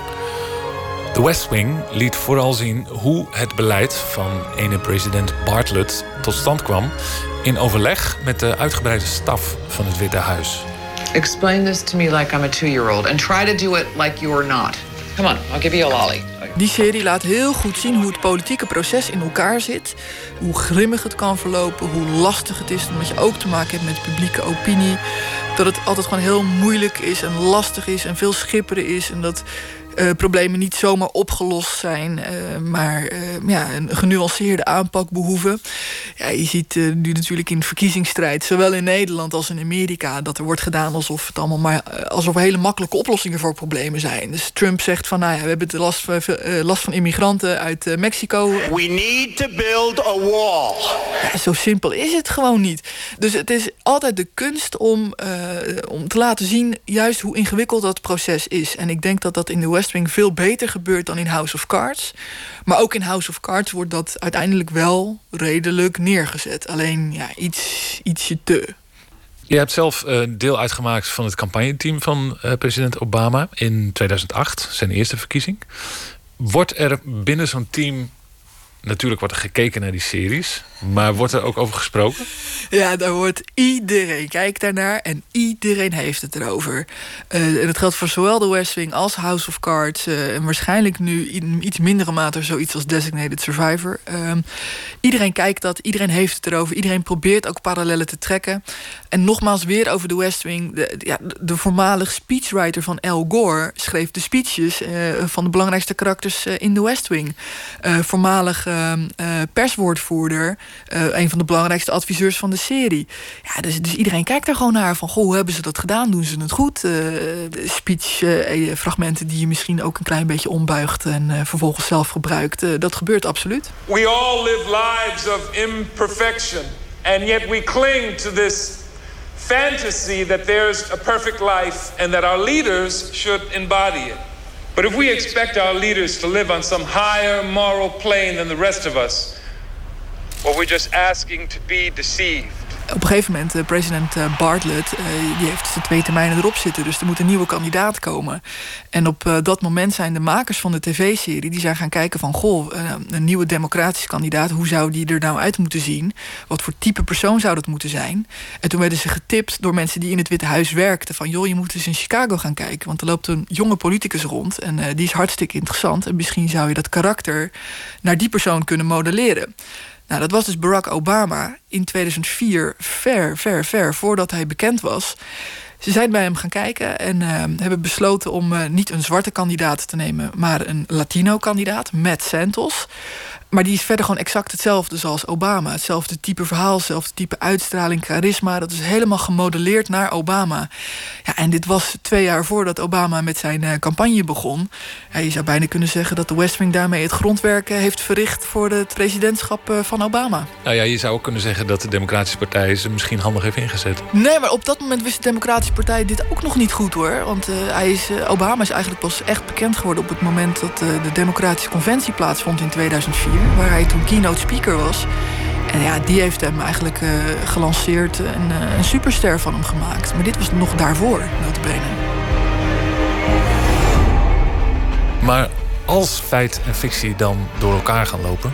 The West Wing liet vooral zien hoe het beleid van ene president Bartlett tot stand kwam in overleg met de uitgebreide staf van het Witte Huis. Explain this to me like I'm a two-year-old and try to do it like you're not. Come on, I'll give you a lolly. Die serie laat heel goed zien hoe het politieke proces in elkaar zit. Hoe grimmig het kan verlopen, hoe lastig het is. Omdat je ook te maken hebt met publieke opinie. Dat het altijd gewoon heel moeilijk is en lastig is en veel schipperen is. En dat uh, problemen niet zomaar opgelost zijn, uh, maar uh, ja, een genuanceerde aanpak behoeven. Ja, je ziet nu natuurlijk in de verkiezingsstrijd, zowel in Nederland als in Amerika, dat er wordt gedaan alsof het allemaal maar alsof er hele makkelijke oplossingen voor problemen zijn. Dus Trump zegt van nou ja, we hebben de last, last van immigranten uit Mexico. We need to build a wall. Ja, zo simpel is het gewoon niet. Dus het is altijd de kunst om, om te laten zien juist hoe ingewikkeld dat proces is. En ik denk dat dat in de West Veel beter gebeurt dan in House of Cards. Maar ook in House of Cards wordt dat uiteindelijk wel redelijk neergezet. Alleen ja, iets, ietsje te. Je hebt zelf uh, deel uitgemaakt van het campagneteam van uh, president Obama in 2008, zijn eerste verkiezing. Wordt er binnen zo'n team Natuurlijk wordt er gekeken naar die series, maar wordt er ook over gesproken? Ja, daar wordt iedereen kijkt daarnaar en iedereen heeft het erover. Uh, en dat geldt voor zowel The West Wing als House of Cards uh, en waarschijnlijk nu in iets mindere mate zoiets als Designated Survivor. Uh, iedereen kijkt dat, iedereen heeft het erover, iedereen probeert ook parallellen te trekken. En nogmaals weer over The West Wing. De, ja, de voormalig speechwriter van Al Gore schreef de speeches eh, van de belangrijkste karakters in The West Wing. voormalig uh, perswoordvoerder. Uh, een van de belangrijkste adviseurs van de serie. Ja, dus, dus iedereen kijkt er gewoon naar van... goh, hebben ze dat gedaan? Doen ze het goed? Uh, speech-fragmenten die je misschien ook een klein beetje ombuigt... en vervolgens zelf gebruikt. dat gebeurt absoluut. We all live lives of imperfection. And yet we cling to this fantasy that there's a perfect life... and that our leaders should embody it. But if we expect our leaders to live on some higher moral plane than the rest of us, well, we're just asking to be deceived. Op een gegeven moment, uh, president uh, Bartlett, uh, die heeft zijn twee termijnen erop zitten. Dus er moet een nieuwe kandidaat komen. En op dat moment zijn de makers van de tv-serie... die zijn gaan kijken van, goh, een nieuwe democratische kandidaat... hoe zou die er nou uit moeten zien? Wat voor type persoon zou dat moeten zijn? En toen werden ze getipt door mensen die in het Witte Huis werkten... van, joh, je moet eens in Chicago gaan kijken. Want er loopt een jonge politicus rond en die is hartstikke interessant. En misschien zou je dat karakter naar die persoon kunnen modelleren. Nou, dat was dus Barack Obama in 2004, ver, ver, ver voordat hij bekend was. Ze zijn bij hem gaan kijken en uh, hebben besloten om uh, niet een zwarte kandidaat te nemen, maar een Latino-kandidaat, Matt Santos. Maar die is verder gewoon exact hetzelfde zoals Obama. Hetzelfde type verhaal, hetzelfde type uitstraling, charisma. Dat is helemaal gemodelleerd naar Obama. Ja, en dit was twee jaar voordat Obama met zijn uh, campagne begon. Ja, je zou bijna kunnen zeggen dat de West Wing daarmee het grondwerk uh, heeft verricht voor het presidentschap uh, van Obama. Nou ja, je zou ook kunnen zeggen dat de Democratische Partij ze misschien handig heeft ingezet. Nee, maar op dat moment wist de Democratische Partij dit ook nog niet goed hoor. Want hij is, Obama is eigenlijk pas echt bekend geworden op het moment dat de Democratische Conventie plaatsvond in 2004 waar hij toen keynote speaker was. En ja, die heeft hem eigenlijk uh, gelanceerd en uh, een superster van hem gemaakt. Maar dit was nog daarvoor, notabene. Maar als feit en fictie dan door elkaar gaan lopen,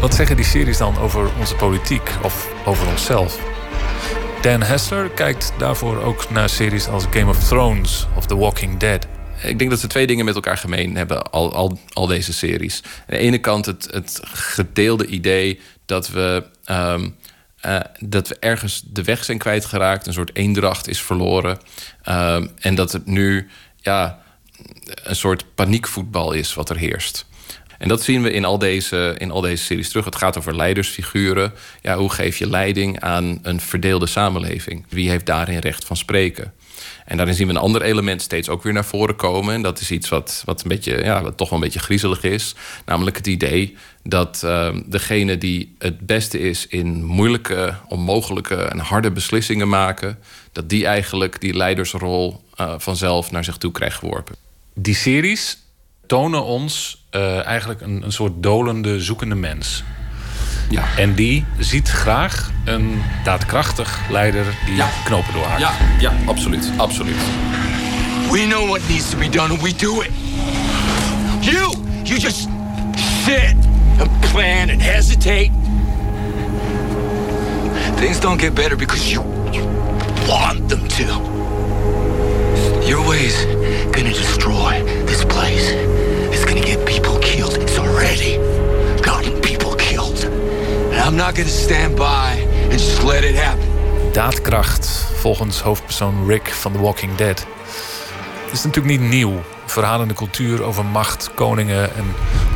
wat zeggen die series dan over onze politiek of over onszelf? Dan Hessler kijkt daarvoor ook naar series als Game of Thrones of The Walking Dead. Ik denk dat ze twee dingen met elkaar gemeen hebben, al, al, al deze series. Aan de ene kant het, het gedeelde idee dat we, um, uh, dat we ergens de weg zijn kwijtgeraakt, een soort eendracht is verloren. Um, en dat het nu ja, een soort paniekvoetbal is wat er heerst. En dat zien we in al, deze, in al deze series terug. Het gaat over leidersfiguren. Ja, hoe geef je leiding aan een verdeelde samenleving? Wie heeft daarin recht van spreken? En daarin zien we een ander element steeds ook weer naar voren komen. En dat is iets wat, wat, een beetje, ja, wat toch wel een beetje griezelig is. Namelijk het idee dat uh, degene die het beste is in moeilijke, onmogelijke en harde beslissingen maken, dat die eigenlijk die leidersrol uh, vanzelf naar zich toe krijgt geworpen. Die series tonen ons uh, eigenlijk een, een soort dolende, zoekende mens. Ja. En die ziet graag een daadkrachtig leider die ja. knopen doorhaakt. Ja, ja, absoluut, absoluut. We know what needs to be done and we do it. You, you just sit and plan and hesitate. Things don't get better because you, you want them to. Your ways gonna destroy this place. It's gonna get people killed. It's already I'm not gonna stand by and just let it happen. Daadkracht, volgens hoofdpersoon Rick van The Walking Dead. Het is natuurlijk niet nieuw. Verhalende cultuur over macht, koningen en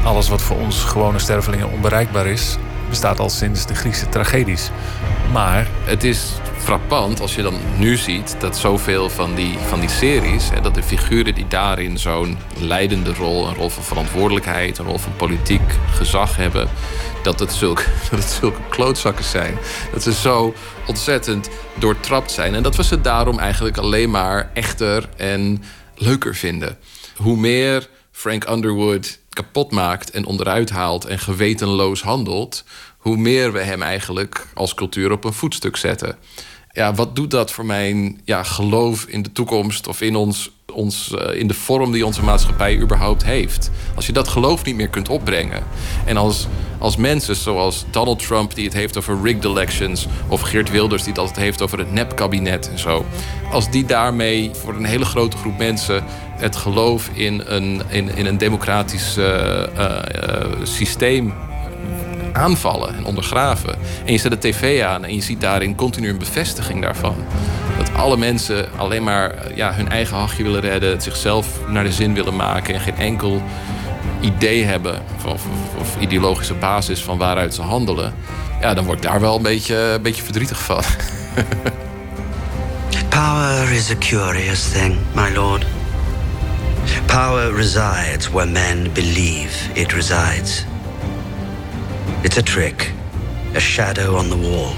alles wat voor ons gewone stervelingen onbereikbaar is, bestaat al sinds de Griekse tragedies. Maar het is frappant als je dan nu ziet dat zoveel van die, van die series, hè, dat de figuren die daarin zo'n leidende rol, een rol van verantwoordelijkheid, een rol van politiek gezag hebben, dat het zulke, (laughs) dat het zulke klootzakken zijn. Dat ze zo ontzettend doortrapt zijn. En dat we ze daarom eigenlijk alleen maar echter en leuker vinden. Hoe meer Frank Underwood kapot maakt en onderuit haalt en gewetenloos handelt, hoe meer we hem eigenlijk als cultuur op een voetstuk zetten. Ja, wat doet dat voor mijn ja, geloof in de toekomst of in, ons, ons, uh, in de vorm die onze maatschappij überhaupt heeft? Als je dat geloof niet meer kunt opbrengen. En als, als mensen zoals Donald Trump, die het heeft over rigged elections, of Geert Wilders, die het altijd heeft over het nepkabinet en zo. Als die daarmee voor een hele grote groep mensen het geloof in een, in, in een democratisch uh, uh, systeem aanvallen en ondergraven. En je zet de tv aan en je ziet daarin continu een bevestiging daarvan. Dat alle mensen alleen maar ja, hun eigen hachje willen redden, zichzelf naar de zin willen maken en geen enkel idee hebben of, of, of ideologische basis van waaruit ze handelen. Ja, dan word ik daar wel een beetje, een beetje verdrietig van. (laughs) Power is a curious thing, my lord. Power resides where men believe it resides. It's a trick, a shadow on the wall.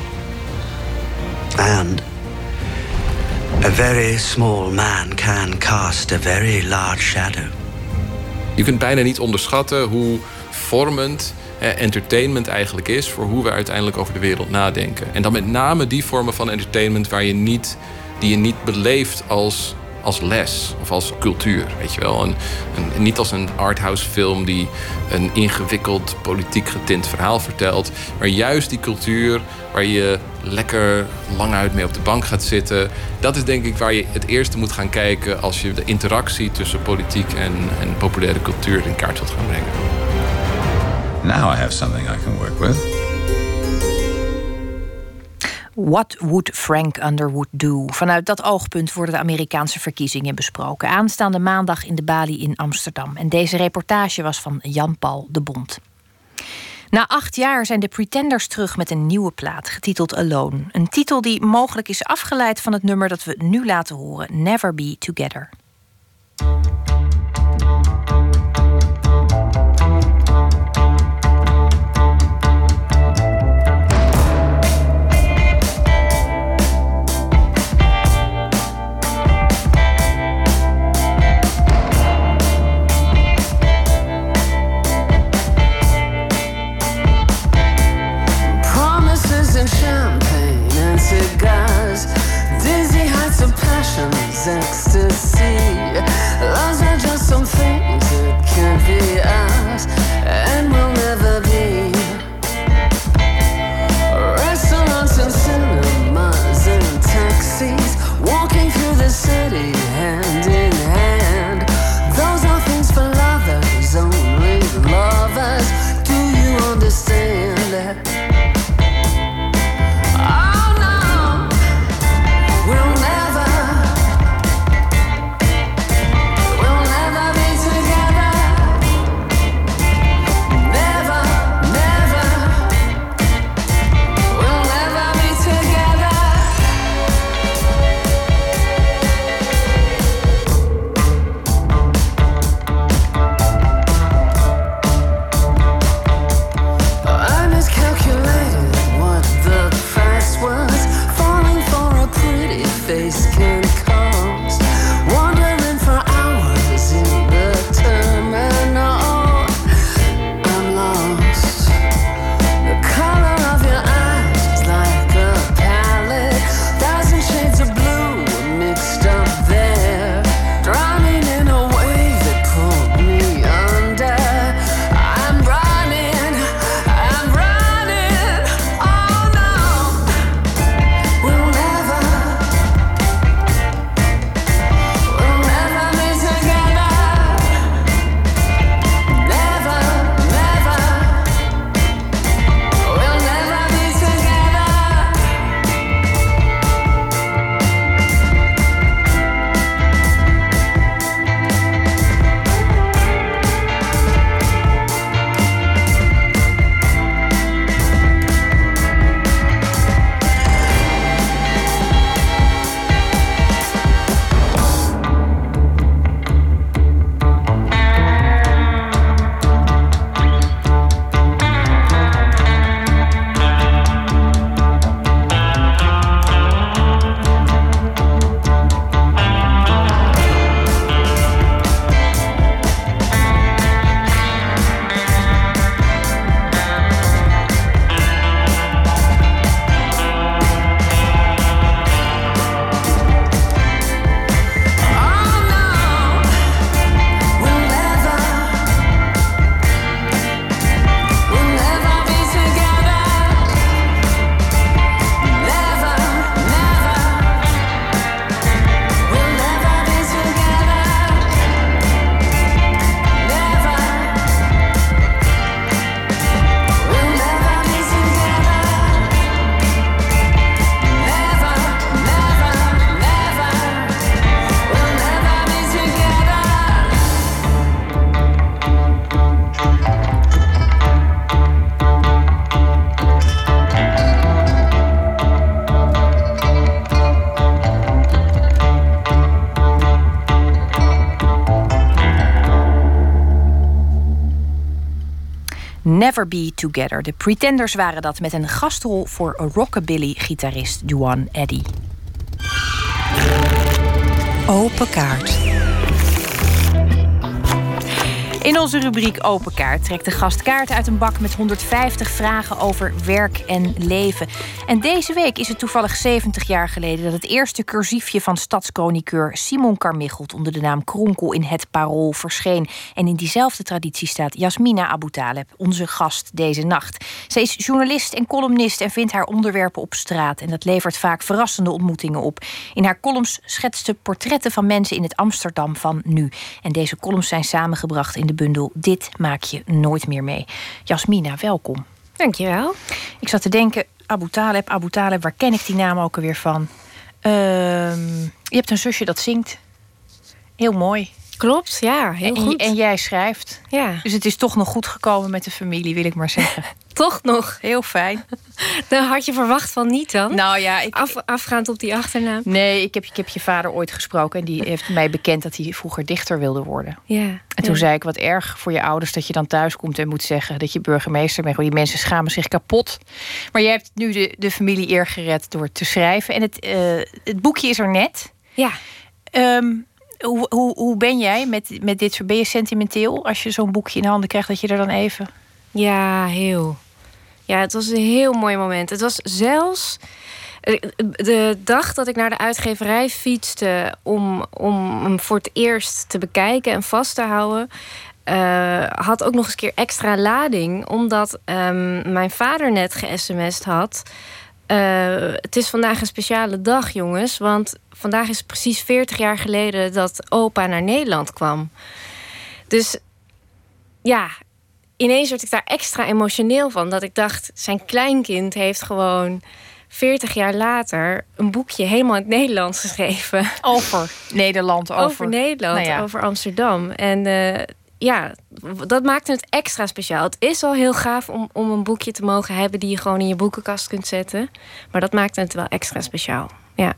And a very small man can cast a very large shadow. Je kunt bijna niet onderschatten hoe vormend entertainment eigenlijk is voor hoe we uiteindelijk over de wereld nadenken. En dan met name die vormen van entertainment waar je niet, die je niet beleeft als als les of als cultuur. Weet je wel? Een, niet als een arthouse film die een ingewikkeld politiek getint verhaal vertelt. Maar juist die cultuur waar je lekker lang uit mee op de bank gaat zitten. Dat is denk ik waar je het eerste moet gaan kijken als je de interactie tussen politiek en, en populaire cultuur in kaart wilt gaan brengen. Now I have something I can work with. What would Frank Underwood do? Vanuit dat oogpunt worden de Amerikaanse verkiezingen besproken. Aanstaande maandag in de Bali in Amsterdam. En deze reportage was van Jan-Paul de Bond. Na acht jaar zijn de Pretenders terug met een nieuwe plaat, getiteld Alone. Een titel die mogelijk is afgeleid van het nummer dat we nu laten horen: Never Be Together. Never Be Together. De Pretenders waren dat met een gastrol voor rockabilly-gitarist Duane Eddy. Open kaart. In onze rubriek Open Kaart trekt de gast kaart uit een bak met 150 vragen over werk en leven. En deze week is het toevallig 70 jaar geleden dat het eerste cursiefje van stadschroniqueur Simon Carmichelt onder de naam Kronkel in het Parool verscheen. En in diezelfde traditie staat Jasmina Abu Taleb, onze gast deze nacht. Zij is journalist en columnist en vindt haar onderwerpen op straat. En dat levert vaak verrassende ontmoetingen op. In haar columns schetst ze portretten van mensen in het Amsterdam van nu. En deze columns zijn samengebracht in de bundel Dit maak je nooit meer mee. Jasmina, welkom. Dankjewel. Ik zat te denken, Abu Taleb, Abu Taleb, waar ken ik die naam ook alweer van? Ehm, je hebt een zusje dat zingt. Heel mooi. Klopt, ja, heel en, goed. En jij schrijft. Ja. Dus het is toch nog goed gekomen met de familie, wil ik maar zeggen. (laughs) toch nog. Heel fijn. (laughs) Dan had je verwacht van niet dan? Nou ja, ik... Af, afgaand op die achternaam. Nee, ik heb, ik heb je vader ooit gesproken en die heeft mij bekend dat hij vroeger dichter wilde worden. Ja. En toen zei ik, wat erg voor je ouders dat je dan thuis komt en moet zeggen dat je burgemeester bent. Die mensen schamen zich kapot. Maar jij hebt nu de, de familie eer gered door te schrijven. En het, eh, het boekje is er net. Ja. Ehm, hoe, hoe, hoe ben jij met, met dit soort... Ben je sentimenteel als je zo'n boekje in handen krijgt... dat je er dan even... Ja, heel. Ja, het was een heel mooi moment. Het was zelfs Eh, De dag dat ik naar de uitgeverij fietste om, om hem voor het eerst te bekijken en vast te houden, eh, had ook nog eens een keer extra lading, omdat ehm, mijn vader net ge-sms'd had. eh, het is vandaag een speciale dag, jongens, want vandaag is precies 40 jaar geleden dat opa naar Nederland kwam. Dus ja, ineens werd ik daar extra emotioneel van. Dat ik dacht, zijn kleinkind heeft gewoon 40 jaar later een boekje helemaal in het Nederlands geschreven. Over Nederland, over, Over Nederland, Nou ja. over Amsterdam. En eh, ja, dat maakte het extra speciaal. Het is al heel gaaf om, om een boekje te mogen hebben die je gewoon in je boekenkast kunt zetten. Maar dat maakte het wel extra speciaal. Ja.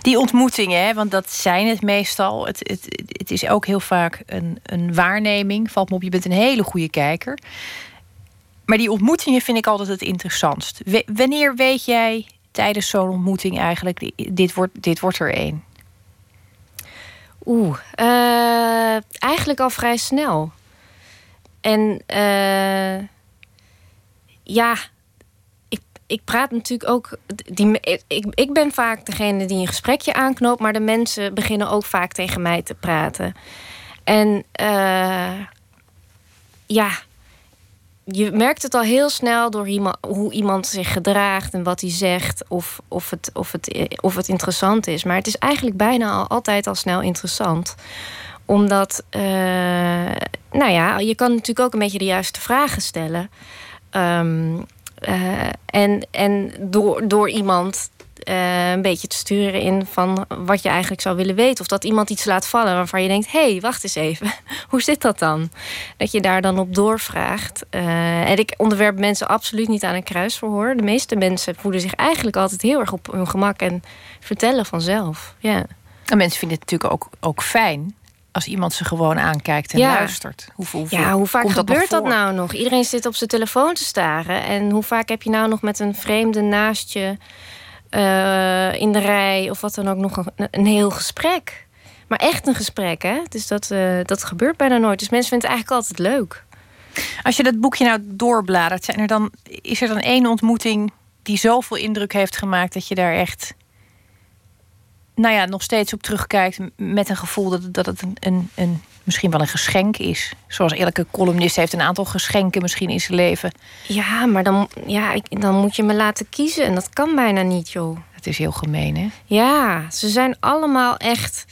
Die ontmoetingen, hè, want dat zijn het meestal. Het, het, het is ook heel vaak een, een waarneming. Valt me op, je bent een hele goede kijker. Maar die ontmoetingen vind ik altijd het interessantst. Wanneer weet jij tijdens zo'n ontmoeting eigenlijk... dit wordt, dit wordt er één? Oeh, eh, eigenlijk al vrij snel. En eh, ja, ik, praat natuurlijk ook. Die, ik, ik ben vaak degene die een gesprekje aanknoopt, maar de mensen beginnen ook vaak tegen mij te praten. En eh, ja, je merkt het al heel snel door hoe iemand zich gedraagt en wat hij zegt, of, of, het, of, het, of het interessant is. Maar het is eigenlijk bijna al, altijd al snel interessant. Omdat, eh, nou ja, je kan natuurlijk ook een beetje de juiste vragen stellen. Ehm, eh, en en door, door iemand eh, een beetje te sturen in van wat je eigenlijk zou willen weten. Of dat iemand iets laat vallen waarvan je denkt: hé, hey, wacht eens even, (laughs) hoe zit dat dan? Dat je daar dan op doorvraagt. Eh, en ik onderwerp mensen absoluut niet aan een kruisverhoor. De meeste mensen voelen zich eigenlijk altijd heel erg op hun gemak en vertellen vanzelf. Ja. En mensen vinden het natuurlijk ook, ook fijn als iemand ze gewoon aankijkt en Ja. luistert. Hoeveel, hoeveel Ja, hoe vaak dat gebeurt dat nou nog? Iedereen zit op zijn telefoon te staren. En hoe vaak heb je nou nog met een vreemde naast je eh, in de rij of wat dan ook nog een, een heel gesprek? Maar echt een gesprek, hè? Dus dat, eh, dat gebeurt bijna nooit. Dus mensen vinden het eigenlijk altijd leuk. Als je dat boekje nou doorbladert, zijn er dan, is er dan één ontmoeting die zoveel indruk heeft gemaakt dat je daar echt, nou ja, nog steeds op terugkijkt met een gevoel dat, het- dat het een, een, een, misschien wel een geschenk is. Zoals elke columnist heeft een aantal geschenken misschien in zijn leven. Ja, maar dan, ja, ik, dan moet je me laten kiezen. En dat kan bijna niet, joh. Het is heel gemeen, hè? Ja, ze zijn allemaal echt.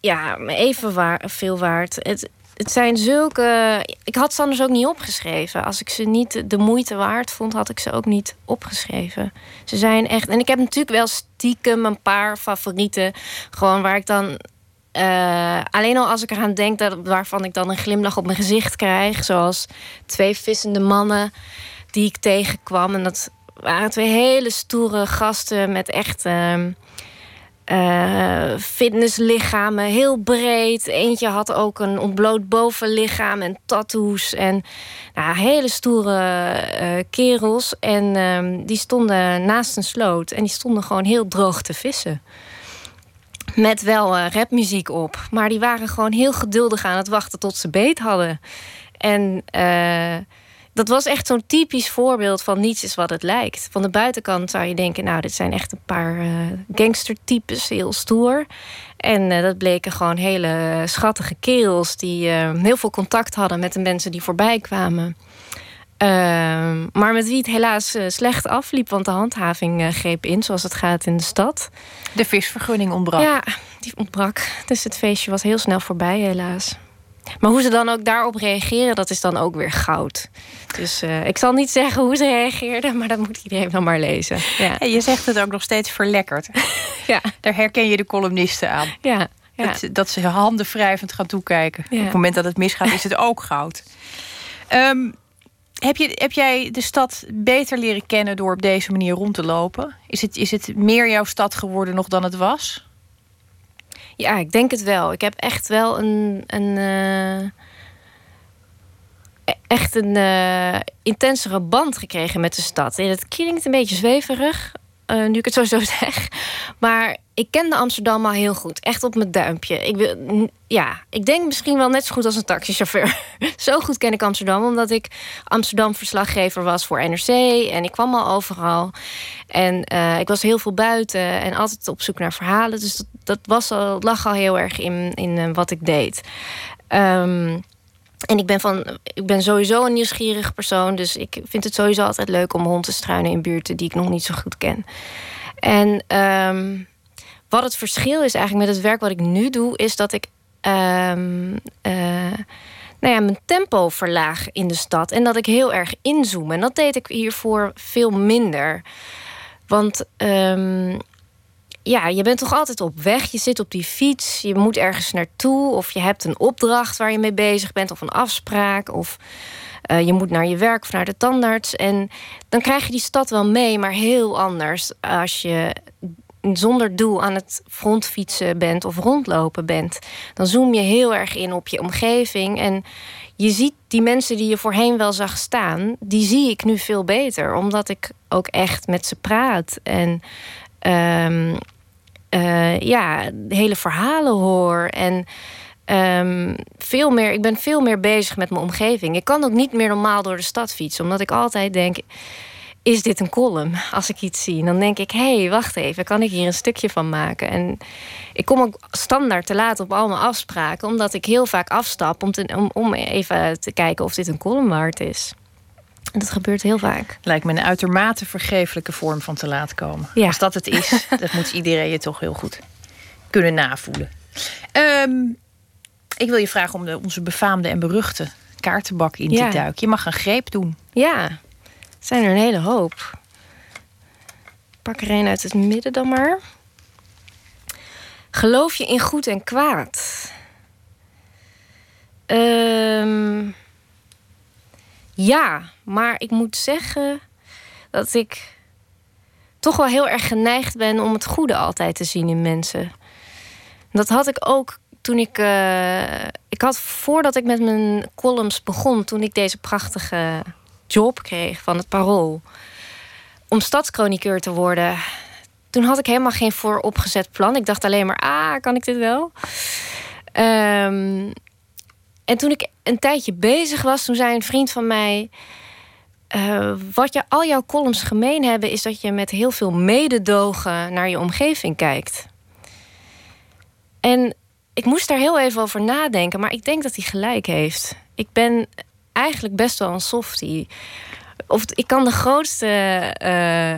Ja, even waar, veel waard. Het, het zijn zulke. Ik had ze anders ook niet opgeschreven. Als ik ze niet de moeite waard vond, had ik ze ook niet opgeschreven. Ze zijn echt. En ik heb natuurlijk wel stiekem een paar favorieten. Gewoon waar ik dan. eh, alleen al als ik eraan denk dat, waarvan ik dan een glimlach op mijn gezicht krijg. Zoals twee vissende mannen die ik tegenkwam. En dat waren twee hele stoere gasten met echt ehm, eh, fitnesslichamen, heel breed. Eentje had ook een ontbloot bovenlichaam en tattoos. En nou, hele stoere eh, kerels. En ehm, die stonden naast een sloot. En die stonden gewoon heel droog te vissen. Met wel eh, rapmuziek op. Maar die waren gewoon heel geduldig aan het wachten tot ze beet hadden. En dat was echt zo'n typisch voorbeeld van niets is wat het lijkt. Van de buitenkant zou je denken, nou, dit zijn echt een paar eh, gangstertypes, heel stoer. En eh, dat bleken gewoon hele schattige kerels die eh, heel veel contact hadden met de mensen die voorbij kwamen. Ehm, maar met wie het helaas slecht afliep, want de handhaving greep in, zoals het gaat in de stad. De visvergunning ontbrak. Ja, die ontbrak. Dus het feestje was heel snel voorbij, helaas. Maar hoe ze dan ook daarop reageren, dat is dan ook weer goud. Dus eh, ik zal niet zeggen hoe ze reageerden, maar dat moet iedereen dan maar lezen. Ja. En je zegt het ook nog steeds verlekkerd. (laughs) ja. Daar herken je de columnisten aan. Ja. ja. Dat, dat ze handen wrijvend gaan toekijken. Ja. Op het moment dat het misgaat, is het ook goud. Ehm, heb, je, heb jij de stad beter leren kennen door op deze manier rond te lopen? Is het, is het meer jouw stad geworden nog dan het was? Ja, ik denk het wel. Ik heb echt wel een. een eh, e- echt een eh, intensere band gekregen met de stad. Het klinkt een beetje zweverig. eh, nu ik het zo zo (laughs) zeg. Maar ik kende Amsterdam al heel goed. Echt op mijn duimpje. Ik, wil, ja, ik denk misschien wel net zo goed als een taxichauffeur. (laughs) zo goed ken ik Amsterdam, omdat ik Amsterdam-verslaggever was voor NRC. En ik kwam al overal. En ik was heel veel buiten en altijd op zoek naar verhalen. Dus dat, dat was al, lag al heel erg in, in eh, wat ik deed. Ehm, en ik ben, van, ik ben sowieso een nieuwsgierig persoon. Dus ik vind het sowieso altijd leuk om rond te struinen in buurten die ik nog niet zo goed ken. En ehm, wat het verschil is eigenlijk met het werk wat ik nu doe, is dat ik eh, nou ja, mijn tempo verlaag in de stad. En dat ik heel erg inzoom. En dat deed ik hiervoor veel minder. Want ja, je bent toch altijd op weg. Je zit op die fiets, je moet ergens naartoe. Of je hebt een opdracht waar je mee bezig bent, of een afspraak. Of eh, je moet naar je werk of naar de tandarts. En dan krijg je die stad wel mee, maar heel anders als je zonder doel aan het frontfietsen bent of rondlopen bent. Dan zoom je heel erg in op je omgeving. En je ziet die mensen die je voorheen wel zag staan, die zie ik nu veel beter. Omdat ik ook echt met ze praat. En ehm, eh, ja, hele verhalen hoor. En ehm, veel meer, ik ben veel meer bezig met mijn omgeving. Ik kan ook niet meer normaal door de stad fietsen, omdat ik altijd denk. Is dit een column? (laughs) Als ik iets zie, dan denk ik: hé, hey, wacht even, kan ik hier een stukje van maken? En ik kom ook standaard te laat op al mijn afspraken, omdat ik heel vaak afstap om, te, om, om even te kijken of dit een column waard is. Dat gebeurt heel vaak. Lijkt me een uitermate vergeeflijke vorm van te laat komen. Ja. Als dat het is, (laughs) dat moet iedereen je toch heel goed kunnen navoelen. Ehm, ik wil je vragen om de, onze befaamde en beruchte kaartenbak in Ja. te duiken. Je mag een greep doen. Ja, het zijn er een hele hoop. Pak er een uit het midden dan maar. Geloof je in goed en kwaad? Ehm, ja, maar ik moet zeggen dat ik toch wel heel erg geneigd ben om het goede altijd te zien in mensen. Dat had ik ook toen ik. eh, ik had voordat ik met mijn columns begon, toen ik deze prachtige job kreeg van het Parool. Om stadschroniqueur te worden. Toen had ik helemaal geen vooropgezet plan. Ik dacht alleen maar, ah, kan ik dit wel? Ehm, en toen ik een tijdje bezig was, toen zei een vriend van mij... eh, wat je, al jouw columns gemeen hebben... is dat je met heel veel mededogen naar je omgeving kijkt. En ik moest daar heel even over nadenken, maar ik denk dat hij gelijk heeft. Ik ben eigenlijk best wel een softie. Of ik kan de grootste eh,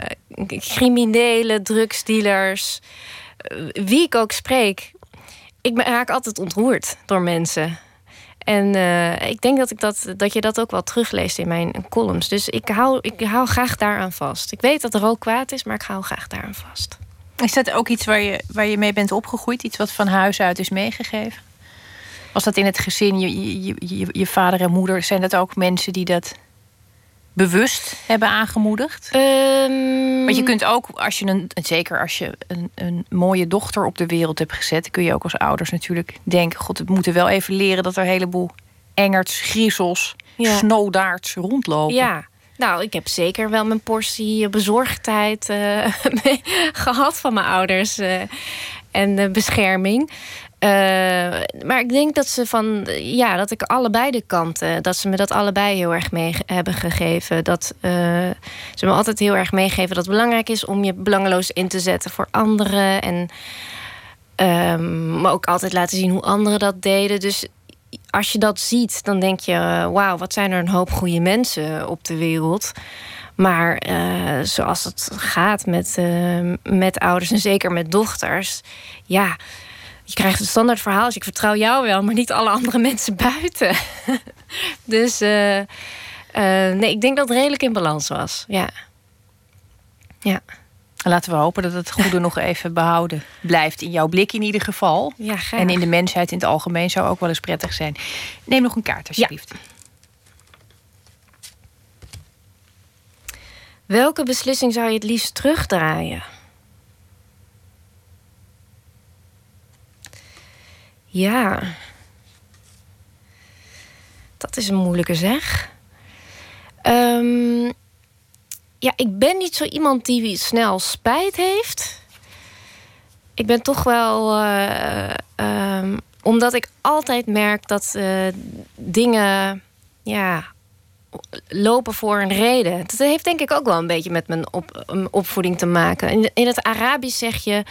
criminelen, drugsdealers, eh, wie ik ook spreek, ik raak altijd ontroerd door mensen. En eh, ik denk dat, ik dat, dat je dat ook wel terugleest in mijn columns. Dus ik hou, ik hou graag daaraan vast. Ik weet dat er ook kwaad is, maar ik hou graag daaraan vast. Is dat ook iets waar je, waar je mee bent opgegroeid? Iets wat van huis uit is meegegeven? Was dat in het gezin, je, je, je, je vader en moeder, zijn dat ook mensen die dat bewust hebben aangemoedigd? Ehm, Want je kunt ook, als je een, zeker als je een, een mooie dochter op de wereld hebt gezet, kun je ook als ouders natuurlijk denken: God, we moeten wel even leren dat er een heleboel engerts, griezels, Ja. rondlopen. Ja, nou, ik heb zeker wel mijn portie bezorgdheid eh, (laughs) gehad van mijn ouders eh, en de bescherming. Eh, maar ik denk dat ze van, ja, dat ik allebei de kanten, dat ze me dat allebei heel erg mee hebben gegeven. Dat eh, ze me altijd heel erg meegeven dat het belangrijk is om je belangeloos in te zetten voor anderen. En ehm, maar ook altijd laten zien hoe anderen dat deden. Dus als je dat ziet, dan denk je: wauw, wat zijn er een hoop goede mensen op de wereld. Maar eh, zoals het gaat met, met ouders en zeker met dochters, ja, je krijgt een standaard verhaal. Dus ik vertrouw jou wel, maar niet alle andere (laughs) mensen buiten. (laughs) dus eh, eh, nee, ik denk dat het redelijk in balans was. Ja. Ja. Laten we hopen dat het goede (laughs) nog even behouden blijft. In jouw blik in ieder geval. Ja. En in de mensheid in het algemeen zou ook wel eens prettig zijn. Neem nog een kaart, alsjeblieft. Welke beslissing zou je het liefst terugdraaien? Ja. Dat is een moeilijke zeg. Ehm, ja, ik ben niet zo iemand die snel spijt heeft. Ik ben toch wel. eh, ehm, omdat ik altijd merk dat eh, dingen. Ja, lopen voor een reden. Dat heeft denk ik ook wel een beetje met mijn op, opvoeding te maken. In, in het Arabisch zeg je,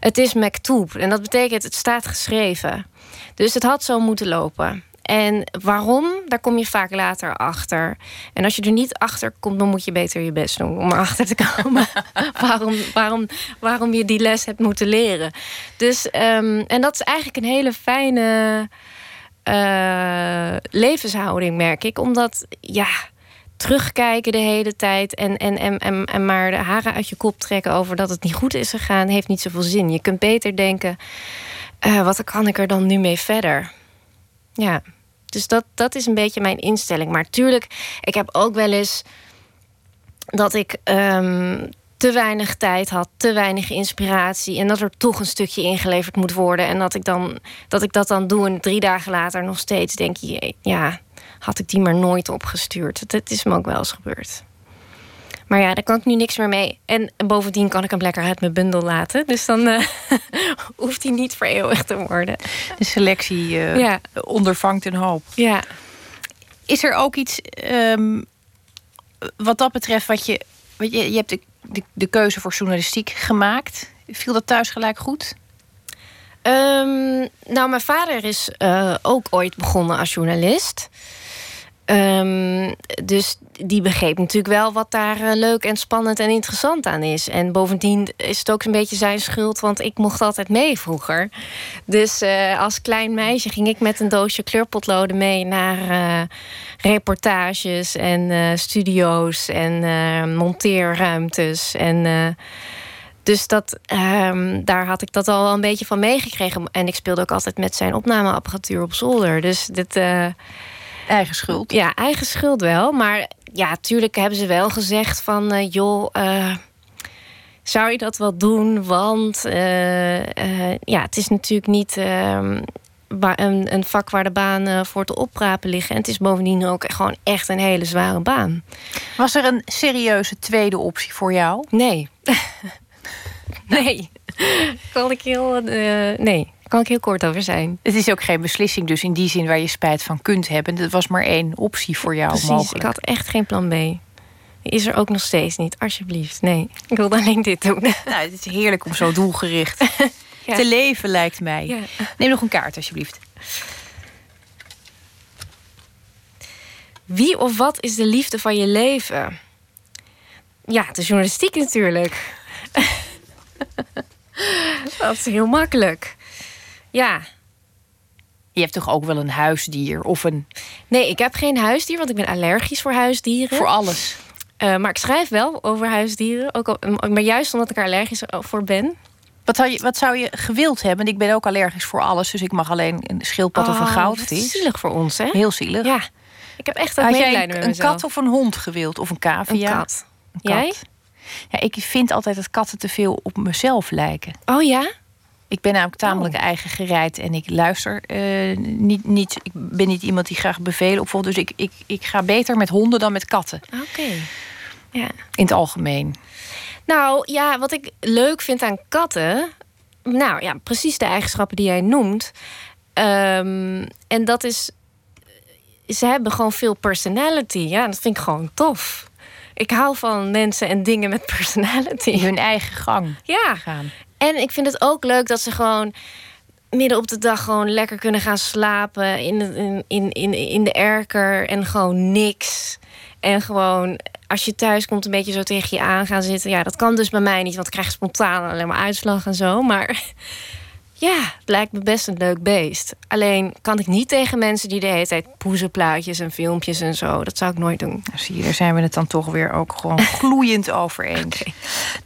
het is maktoob. En dat betekent, het staat geschreven. Dus het had zo moeten lopen. En waarom, daar kom je vaak later achter. En als je er niet achter komt, dan moet je beter je best doen om erachter te komen (laughs) waarom, waarom, waarom je die les hebt moeten leren. Dus, ehm, en dat is eigenlijk een hele fijne eh, levenshouding, merk ik. Omdat, ja, terugkijken de hele tijd en, en, en, en, en maar de haren uit je kop trekken over dat het niet goed is gegaan, heeft niet zoveel zin. Je kunt beter denken, eh, wat kan ik er dan nu mee verder? Ja, dus dat, dat is een beetje mijn instelling. Maar tuurlijk, ik heb ook wel eens dat ik ehm, te weinig tijd had, te weinig inspiratie. En dat er toch een stukje ingeleverd moet worden. En dat ik, dan, dat, ik dat dan doe en drie dagen later nog steeds denk je, ja, had ik die maar nooit opgestuurd. Dat, is me ook wel eens gebeurd. Maar ja, daar kan ik nu niks meer mee. En bovendien kan ik hem lekker uit mijn bundel laten. Dus dan eh, (laughs) hoeft hij niet vereeuwigd te worden. De selectie Ja. ondervangt een hoop. Ja. Is er ook iets ehm, wat dat betreft wat je... Want je, je hebt de, de, de keuze voor journalistiek gemaakt. Viel dat thuis gelijk goed? Ehm, nou, mijn vader is eh, ook ooit begonnen als journalist. Ehm, dus die begreep natuurlijk wel wat daar eh, leuk en spannend en interessant aan is. En bovendien is het ook een beetje zijn schuld, want ik mocht altijd mee vroeger. Dus eh, als klein meisje ging ik met een doosje kleurpotloden mee naar eh, reportages en studio's en monteerruimtes. En dus dat, ehm, daar had ik dat al wel een beetje van meegekregen. En ik speelde ook altijd met zijn opnameapparatuur op zolder. Dus dit. Eigen schuld? Ja, eigen schuld wel. Maar ja, tuurlijk hebben ze wel gezegd van... eh, joh, eh, zou je dat wel doen? Want eh, ja, het is natuurlijk niet... ehm, waar- een, een vak waar de banen voor te oprapen liggen. En het is bovendien ook gewoon echt een hele zware baan. Was er een serieuze tweede optie voor jou? Nee. (laughs) nee. Kan ik heel... nee, kan ik heel kort over zijn. Het is ook geen beslissing dus in die zin waar je spijt van kunt hebben. Het was maar één optie voor jou Precies, mogelijk. ik had echt geen plan B. Is er ook nog steeds niet, alsjeblieft. Nee, ik wilde alleen dit doen. (laughs) Nou, het is heerlijk om zo doelgericht (laughs) Ja. te leven, lijkt mij. Ja. Neem nog een kaart, alsjeblieft. Wie of wat is de liefde van je leven? Ja, de journalistiek natuurlijk. (laughs) Dat is heel makkelijk. Ja. Je hebt toch ook wel een huisdier of een... Nee, ik heb geen huisdier, want ik ben allergisch voor huisdieren. Voor alles. Eh, maar ik schrijf wel over huisdieren. Ook al, maar juist omdat ik er allergisch voor ben. Wat zou, je, wat zou je gewild hebben? Ik ben ook allergisch voor alles, dus ik mag alleen een schildpad of een Oh, goudvis. zielig voor ons, hè? Heel zielig. Ja. Ik heb echt ook Had jij een kat of een hond gewild? Of een cavia? Een kat. Een kat. Jij? Ja, ik vind altijd dat katten te veel op mezelf lijken. Oh ja? Ik ben namelijk tamelijk Oh. eigen gereid en ik luister eh, niet, niet. Ik ben niet iemand die graag bevelen opvolgt. Dus ik, ik, ik ga beter met honden dan met katten. Oké. Ja. In het algemeen. Nou ja, wat ik leuk vind aan katten. Nou ja, precies de eigenschappen die jij noemt. Ehm, en dat is. Ze hebben gewoon veel personality. Ja, dat vind ik gewoon tof. Ik hou van mensen en dingen met personality. Hun eigen gang Ja. gaan. En ik vind het ook leuk dat ze gewoon midden op de dag gewoon lekker kunnen gaan slapen in de, in, in, in, de erker en gewoon niks. En gewoon als je thuis komt een beetje zo tegen je aan gaan zitten. Ja, dat kan dus bij mij niet, want ik krijg spontaan alleen maar uitslag en zo. Maar (laughs) ja, het lijkt me best een leuk beest. Alleen kan ik niet tegen mensen die de hele tijd poezenplaatjes en filmpjes en zo. Dat zou ik nooit doen. Nou, zie je, daar zijn we het dan toch weer ook gewoon (laughs) gloeiend over eens.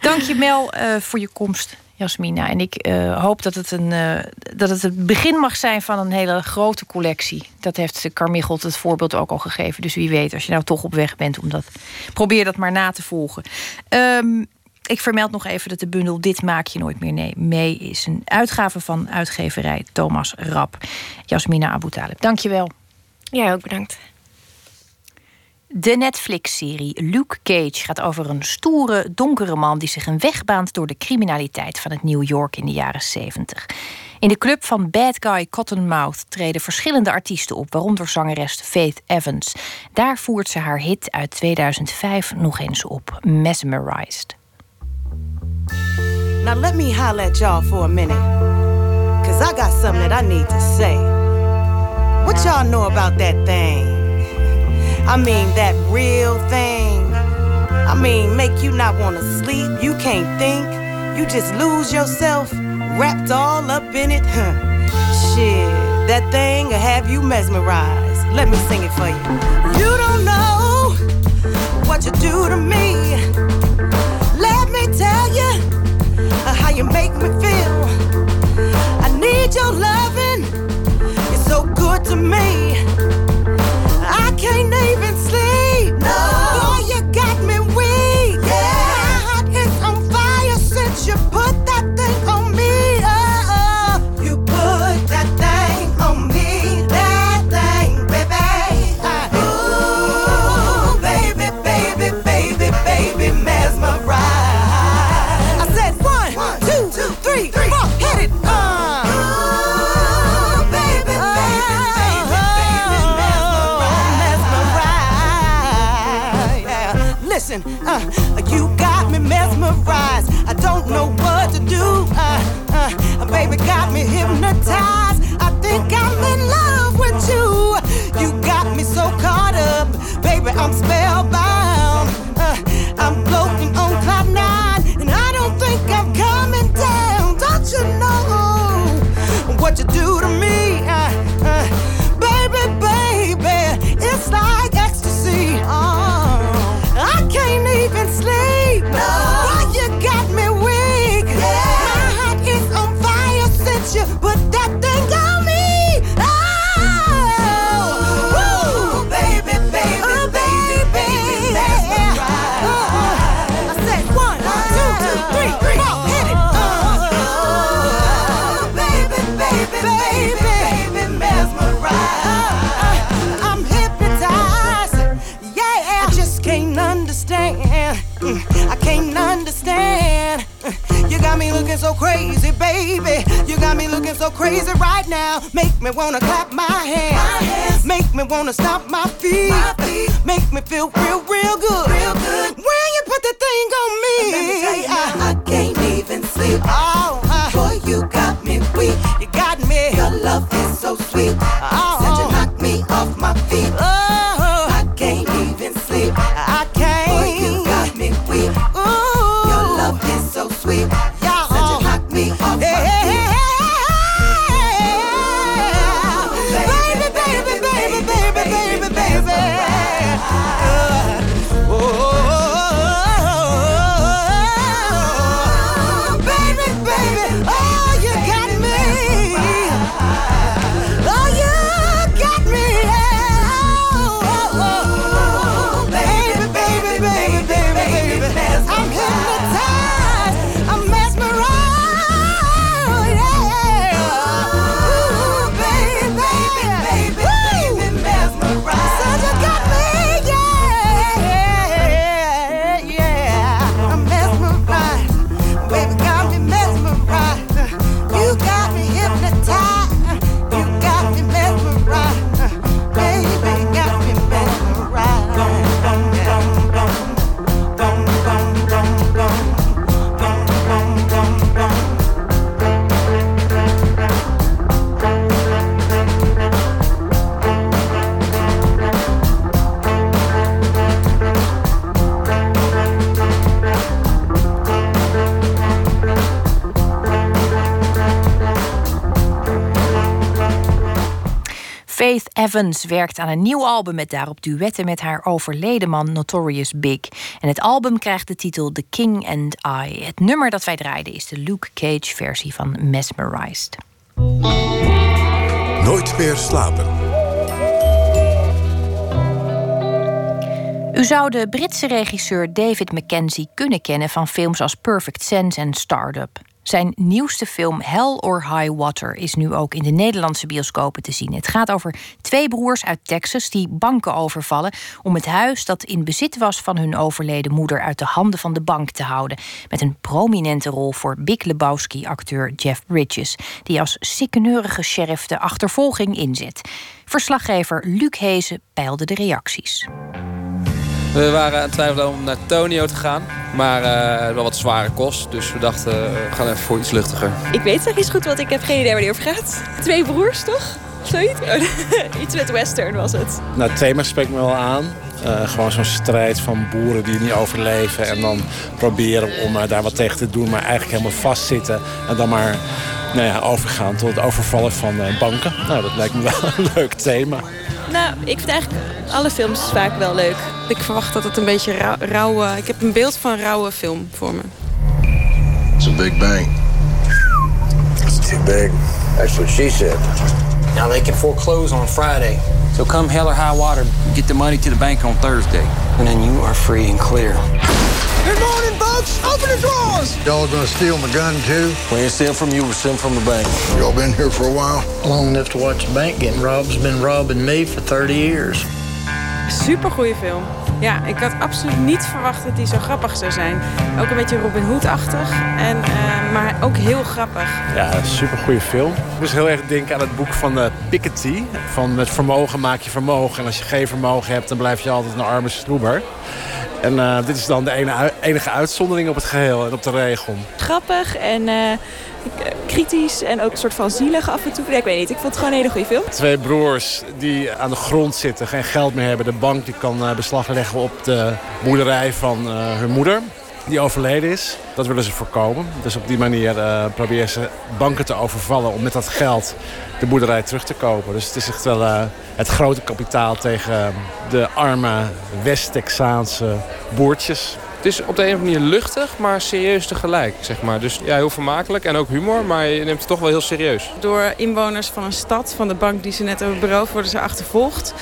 Dank je Mel eh, voor je komst, Jasmina. En ik eh, hoop dat het, een, eh, dat het het begin mag zijn van een hele grote collectie. Dat heeft Carmichelt het voorbeeld ook al gegeven. Dus wie weet, als je nou toch op weg bent, om dat, probeer dat maar na te volgen. Ehm, ik vermeld nog even dat de bundel Dit maak je nooit meer mee is. Een uitgave van uitgeverij Thomas Rap. Jasmina Abu dank je wel. Jij ook bedankt. De Netflix-serie Luke Cage gaat over een stoere, donkere man die zich een weg baant door de criminaliteit van het New York in de jaren 70. In de club van Bad Guy Cottonmouth treden verschillende artiesten op, waaronder zangeres Faith Evans. Daar voert ze haar hit uit 2005 nog eens op, Mesmerized. Now let me holler y'all for a minute. Cause I got something that I need to say. What y'all know about that thing? I mean, that real thing. I mean, make you not wanna sleep, you can't think, you just lose yourself, wrapped all up in it. Huh. Shit, that thing will have you mesmerized. Let me sing it for you. You don't know what you do to me. Let me tell you do so crazy uh-huh. right now. Make me wanna clap my hands. Make me wanna stomp my feet. Make me feel real, real good. Real good. Evans werkt aan een nieuw album met daarop duetten met haar overleden man Notorious Big. En het album krijgt de titel The King and I. Het nummer dat wij draaiden is de Luke Cage versie van Mesmerized. Nooit meer slapen. U zou de Britse regisseur David Mackenzie kunnen kennen van films als Perfect Sense en Startup. Zijn nieuwste film Hell or High Water is nu ook in de Nederlandse bioscopen te zien. Het gaat over twee broers uit Texas die banken overvallen om het huis dat in bezit was van hun overleden moeder uit de handen van de bank te houden. Met een prominente rol voor Big Lebowski-acteur Jeff Bridges, die als sikkeneurige sheriff de achtervolging inzet. Verslaggever Luc Hezen peilde de reacties. We waren aan het twijfelen om naar Tonio te gaan. Maar uh, wel wat zware kost. Dus we dachten, uh, we gaan even voor iets luchtiger. Ik weet het niet goed, want ik heb geen idee waar die over gaat. Twee broers, toch? Zoiets? Oh, (laughs) iets met western was het. Nou, het thema spreekt me wel aan. Uh, gewoon zo'n strijd van boeren die niet overleven. En dan proberen om daar wat tegen te doen. Maar eigenlijk helemaal vastzitten. En dan maar nou ja, overgaan tot het overvallen van banken. Nou, dat lijkt me wel (laughs) een leuk thema. Nou, ik vind eigenlijk alle films vaak wel leuk. Ik verwacht dat het een beetje rauw, rauwe... Ik heb een beeld van een rauwe film voor me. It's a big bang. It's too big. That's what she said. Now they can foreclose on Friday. So come hell or high water, get the money to the bank on Thursday. And then you are free and clear. Good morning, folks. Open the drawers. Y'all gonna steal my gun, too? We ain't steal from you, We're steal from the bank. Y'all been here for a while? Long enough to watch the bank getting robbed. has been robbing me for 30 years. Super goede film. Ja, ik had absoluut niet verwacht dat die zo grappig zou zijn. Ook een beetje Robin Hood-achtig, en, uh, maar ook heel grappig. Ja, super goede film. Ik moest heel erg denken aan het boek van uh, Piketty. Van met vermogen maak je vermogen. En als je geen vermogen hebt, dan blijf je altijd een arme stroeber. En uh, dit is dan de enige uitzondering op het geheel en op de regel. Grappig en uh, kritisch en ook een soort van zielig af en toe. Ik weet niet, ik vond het gewoon een hele goede film. Twee broers die aan de grond zitten, geen geld meer hebben. De bank die kan uh, beslag leggen op de boerderij van hun moeder die overleden is. Dat willen ze voorkomen. Dus op die manier uh, proberen ze banken te overvallen om met dat geld de boerderij terug te kopen. Dus het is echt wel het grote kapitaal tegen de arme West-Texaanse boertjes. Het is op de een of andere manier luchtig, maar serieus tegelijk. Zeg maar. Dus ja, heel vermakelijk en ook humor, maar je neemt het toch wel heel serieus. Door inwoners van een stad, van de bank die ze net hebben beroofd, worden ze achtervolgd.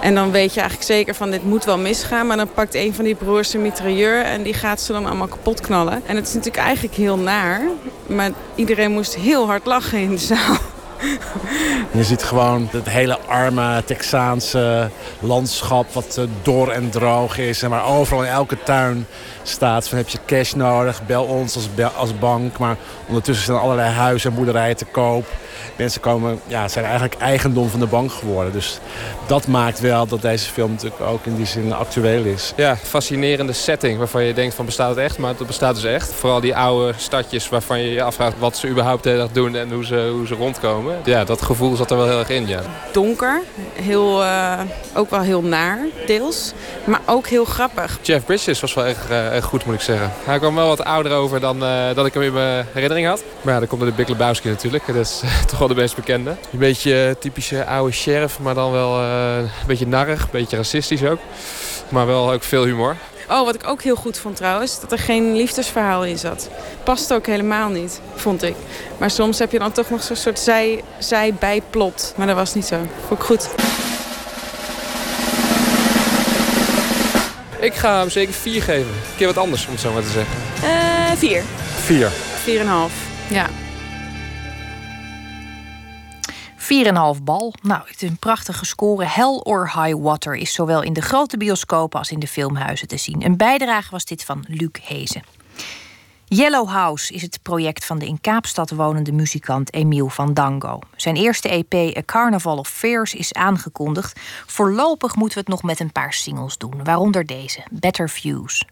En dan weet je eigenlijk zeker van dit moet wel misgaan. Maar dan pakt een van die broers een mitrailleur en die gaat ze dan allemaal kapot knallen. En het is natuurlijk eigenlijk heel naar. Maar iedereen moest heel hard lachen in de zaal. Je ziet gewoon het hele arme Texaanse landschap wat dor en droog is. En waar overal in elke tuin staat van heb je cash nodig, bel ons als, als bank. Maar ondertussen zijn allerlei huizen en boerderijen te koop. Mensen komen, ja, zijn eigenlijk eigendom van de bank geworden. Dus dat maakt wel dat deze film natuurlijk ook in die zin actueel is. Ja, fascinerende setting waarvan je denkt van bestaat het echt? Maar het bestaat dus echt. Vooral die oude stadjes waarvan je je afvraagt wat ze überhaupt de dag doen en hoe ze, hoe ze rondkomen. Ja, dat gevoel zat er wel heel erg in, ja. Donker, heel, uh, ook wel heel naar, deels. Maar ook heel grappig. Jeff Bridges was wel echt, uh, echt goed, moet ik zeggen. Hij kwam wel wat ouder over dan uh, dat ik hem in mijn herinnering had. Maar ja, dan komt er de Big Lebowski natuurlijk. Dat is toch wel de meest bekende. Een beetje typische oude sheriff, maar dan wel een beetje narrig, een beetje racistisch ook. Maar wel ook veel humor. Oh, wat ik ook heel goed vond trouwens, dat er geen liefdesverhaal in zat. Past ook helemaal niet, vond ik. Maar soms heb je dan toch nog zo'n soort zij, zij bijplot. Maar dat was niet zo. Vond ik goed. Ik ga hem zeker 4 geven. Een keer wat anders, om het zo maar te zeggen. Uh, 4. 4. 4,5. Ja. 4,5 bal. Nou, het is een prachtige score. Hell or High Water is zowel in de grote bioscopen als in de filmhuizen te zien. Een bijdrage was dit van Luc Hezen. Yellow House is het project van de in Kaapstad wonende muzikant Emiel van Dango. Zijn eerste EP A Carnival of Fears is aangekondigd. Voorlopig moeten we het nog met een paar singles doen, waaronder deze, Better Views.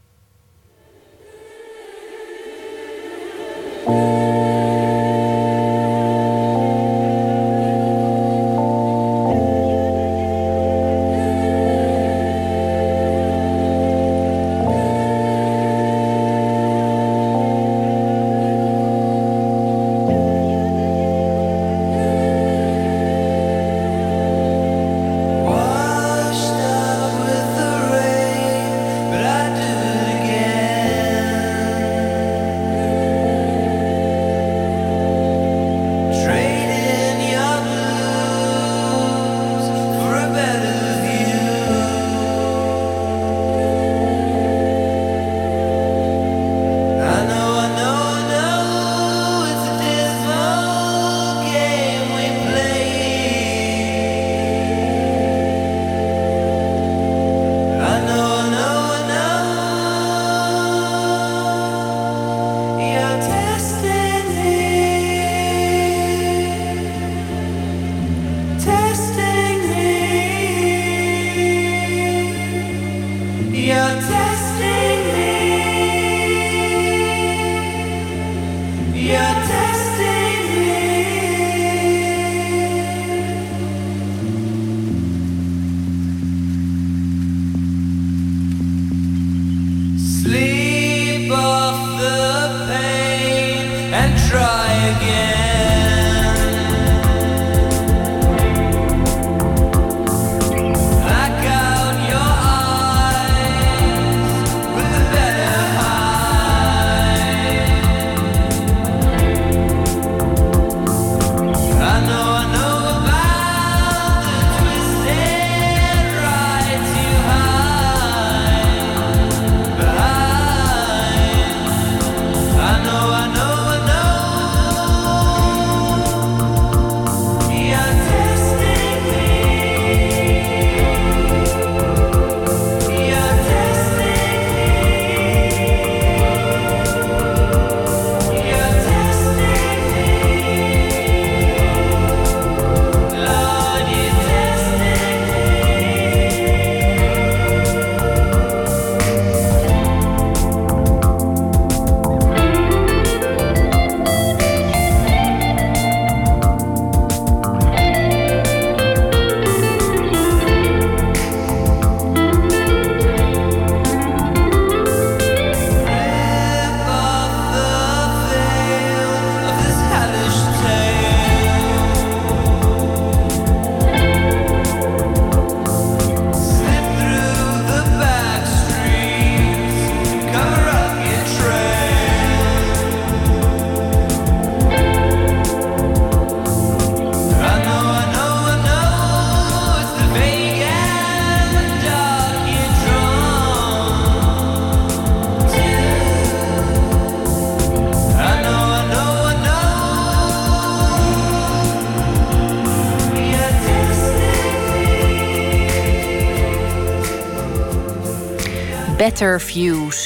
Better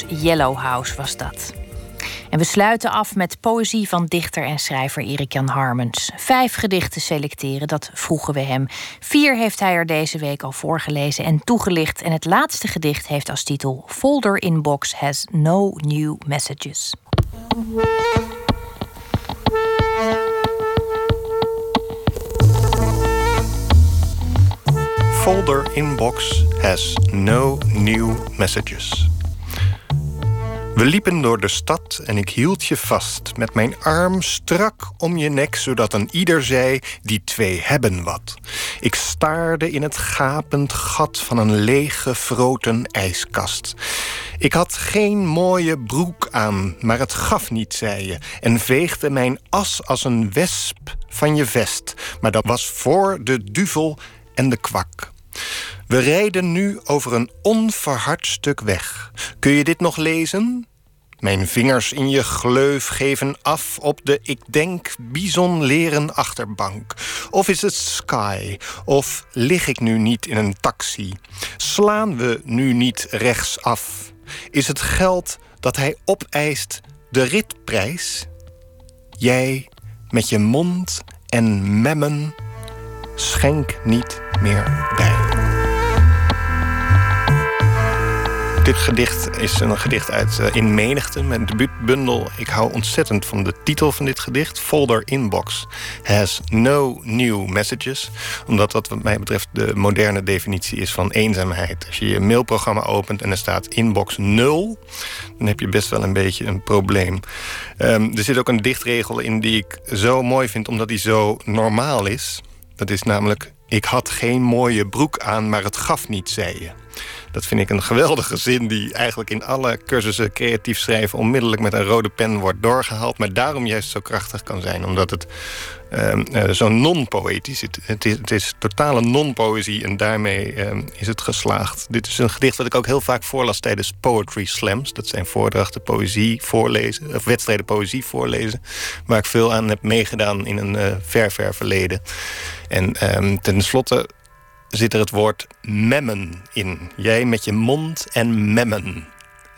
Yellow House was dat. En we sluiten af met poëzie van dichter en schrijver Erik-Jan Harmens. Vijf gedichten selecteren, dat vroegen we hem. Vier heeft hij er deze week al voorgelezen en toegelicht. En het laatste gedicht heeft als titel Folder Inbox has no new messages. Folder inbox has no new messages. We liepen door de stad en ik hield je vast met mijn arm strak om je nek, zodat een ieder zei: die twee hebben wat. Ik staarde in het gapend gat van een lege, froten ijskast. Ik had geen mooie broek aan, maar het gaf niet, zei je, en veegde mijn as als een wesp van je vest. Maar dat was voor de duvel en de kwak. We rijden nu over een onverhard stuk weg. Kun je dit nog lezen? Mijn vingers in je gleuf geven af op de, ik denk, bizonleren achterbank. Of is het sky? Of lig ik nu niet in een taxi? Slaan we nu niet rechtsaf? Is het geld dat hij opeist de ritprijs? Jij met je mond en memmen schenk niet meer bij. Dit gedicht is een gedicht uit uh, In Menigte, mijn debuutbundel. Ik hou ontzettend van de titel van dit gedicht. Folder Inbox has no new messages. Omdat dat wat mij betreft de moderne definitie is van eenzaamheid. Als je je mailprogramma opent en er staat inbox 0... dan heb je best wel een beetje een probleem. Um, er zit ook een dichtregel in die ik zo mooi vind... omdat die zo normaal is. Dat is namelijk... Ik had geen mooie broek aan, maar het gaf niet, zei je. Dat vind ik een geweldige zin die eigenlijk in alle cursussen creatief schrijven onmiddellijk met een rode pen wordt doorgehaald, maar daarom juist zo krachtig kan zijn, omdat het uh, uh, zo non-poëtisch is. Het is. Het is totale non-poëzie en daarmee uh, is het geslaagd. Dit is een gedicht dat ik ook heel vaak voorlas tijdens poetry slams. Dat zijn voordrachten poëzie voorlezen, of wedstrijden poëzie voorlezen, waar ik veel aan heb meegedaan in een uh, ver, ver verleden. En um, tenslotte zit er het woord memmen in. Jij met je mond en memmen.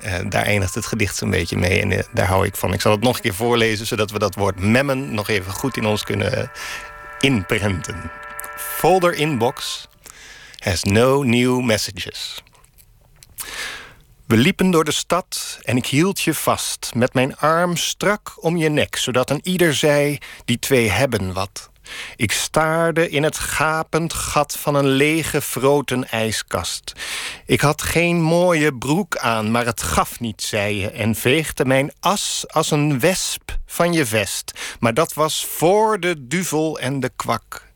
Uh, daar eindigt het gedicht een beetje mee en uh, daar hou ik van. Ik zal het nog een keer voorlezen, zodat we dat woord memmen nog even goed in ons kunnen uh, inprenten. Folder inbox has no new messages. We liepen door de stad en ik hield je vast, met mijn arm strak om je nek, zodat een ieder zei: die twee hebben wat. Ik staarde in het gapend gat van een lege froten ijskast. Ik had geen mooie broek aan, maar het gaf niet, zei je... en veegde mijn as als een wesp van je vest. Maar dat was voor de duvel en de kwak.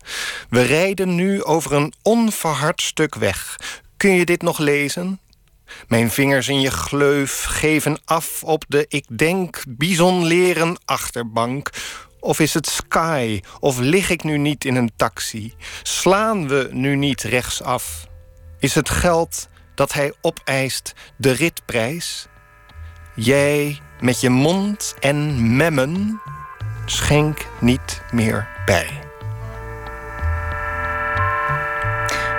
We rijden nu over een onverhard stuk weg. Kun je dit nog lezen? Mijn vingers in je gleuf geven af op de, ik denk, bisonleren achterbank. Of is het sky? Of lig ik nu niet in een taxi? Slaan we nu niet rechtsaf? Is het geld dat hij opeist de ritprijs? Jij met je mond en memmen schenk niet meer bij.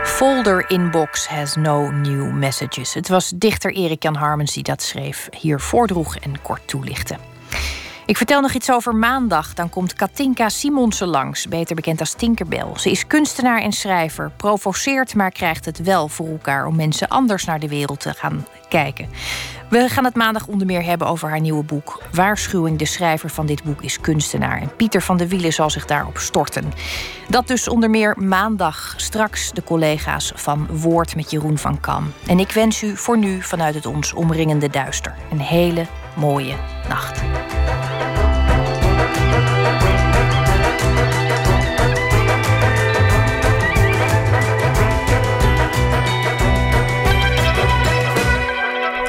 Folder inbox has no new messages. Het was dichter Erik Jan Harmens die dat schreef, hier voordroeg en kort toelichtte. Ik vertel nog iets over maandag. Dan komt Katinka Simonsen langs, beter bekend als Tinkerbell. Ze is kunstenaar en schrijver, provoceert, maar krijgt het wel voor elkaar om mensen anders naar de wereld te gaan kijken. We gaan het maandag onder meer hebben over haar nieuwe boek. Waarschuwing, de schrijver van dit boek is kunstenaar. En Pieter van der Wielen zal zich daarop storten. Dat dus onder meer maandag. Straks de collega's van Woord met Jeroen van Kam. En ik wens u voor nu vanuit het ons omringende duister een hele mooie nacht.